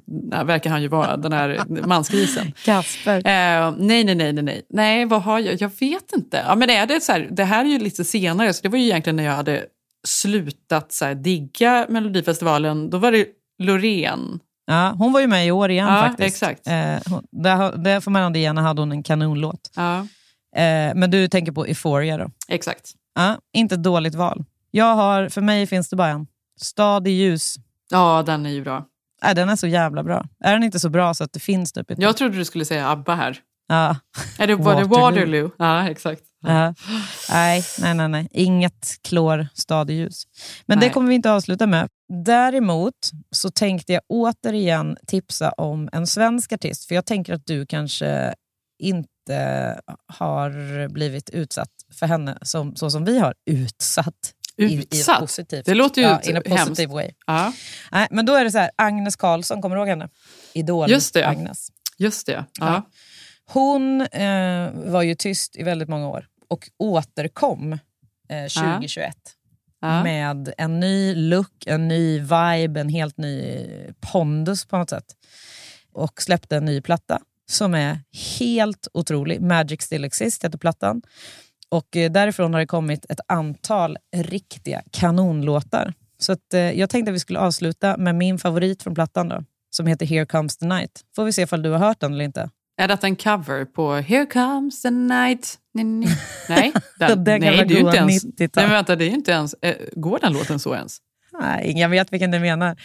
verkar han ju vara, den här mansgrisen. Kasper. Eh, nej, nej, nej, nej, nej. Nej, vad har jag? Jag vet inte. Ja, men är det, så här, det här är ju lite senare, så det var ju egentligen när jag hade slutat så här, digga Melodifestivalen. Då var det Loreen. Ja, hon var ju med i år igen Ja, faktiskt. exakt. Eh, hon, där, där får man ändå henne hade hon en kanonlåt. Ja, Eh, men du tänker på Euphoria då? exakt. Ja, inte ett dåligt val. Jag har, för mig finns det bara en. Stad i ljus. Ja, den är ju bra. Äh, den är så jävla bra. Är den inte så bra så att det finns typ inte? Jag trodde du skulle säga ABBA här. Ja. Är det, var det. Waterloo? Ja, exakt. Ja. Nej, nej, nej, nej. Inget klor, stad i ljus. Men Nej. det kommer vi inte avsluta med. Däremot så tänkte jag återigen tipsa om en svensk artist. För jag tänker att du kanske inte har blivit utsatt för henne som, så som vi har utsatt. I, i Utsatt? positivt, Det låter ju ja, in a positive way. Ja, Nej, men då är det så här, Agnes Karlsson, kommer du ihåg henne? Idol Just det. Agnes. just det. Ja. Hon eh, var ju tyst i väldigt många år och återkom eh, 2021 Ja. med en ny look, en ny vibe, en helt ny pondus på något sätt. Och släppte en ny platta som är helt otrolig. Magic Still Exist heter plattan. Och eh, därifrån har det kommit ett antal riktiga kanonlåtar. Så att, eh, jag tänkte att vi skulle avsluta med min favorit från plattan då, som heter Here Comes the Night. Får vi se ifall du har hört den eller inte. Är det en cover på Here comes the night? Nej, nej. nej, den, Den nej det är ju inte ens... 90-tal. Nej, men vänta, det är ju inte ens... Eh, går den låten så ens? Nej, ingen vet vilken du menar.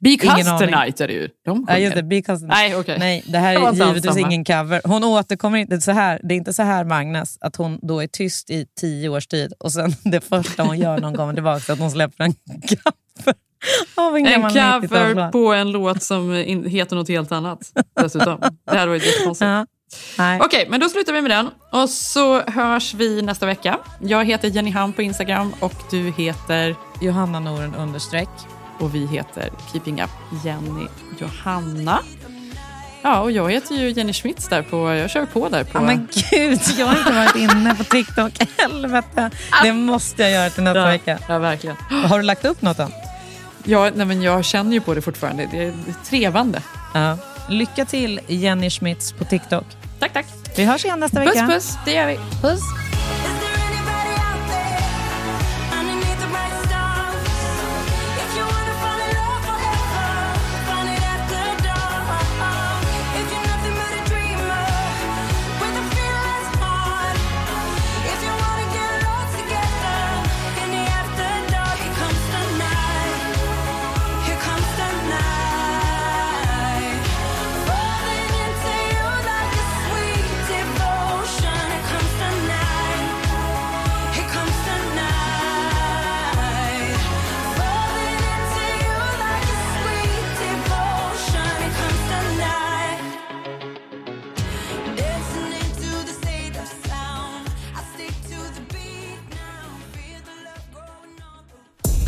Because Ingen the night är det ju. De Ja, just det, Because. Nej, okej. Nej, det här är givetvis ingen cover. Hon återkommer inte så här. Det är inte så här med Agnes, att hon då är tyst i tio års tid och sen det första hon gör någon gång tillbaka är att hon släpper en cover av en En cover 90-talslåt. på en låt som in, heter något helt annat dessutom. det här var ju jättekonstigt. Ja. Okej, men då slutar vi med den. Och så hörs vi nästa vecka. Jag heter Jenny Ham på Instagram och du heter... Johanna Noren understreck. Och vi heter Keeping Up Jenny Johanna. Ja, och jag heter ju Jenny Schmitz där på... Jag kör på där på... Ja, men gud, jag har inte varit inne på TikTok. Helvete. Det måste jag göra till nästa ja, vecka. Ja, verkligen. Har du lagt upp något än? Ja, nej, men jag känner ju på det fortfarande. Det är, det är trevande. Ja. Lycka till Jenny Schmitz på TikTok. Tack, tack. Vi hörs igen nästa Puss, vecka. puss. Det gör vi. Puss.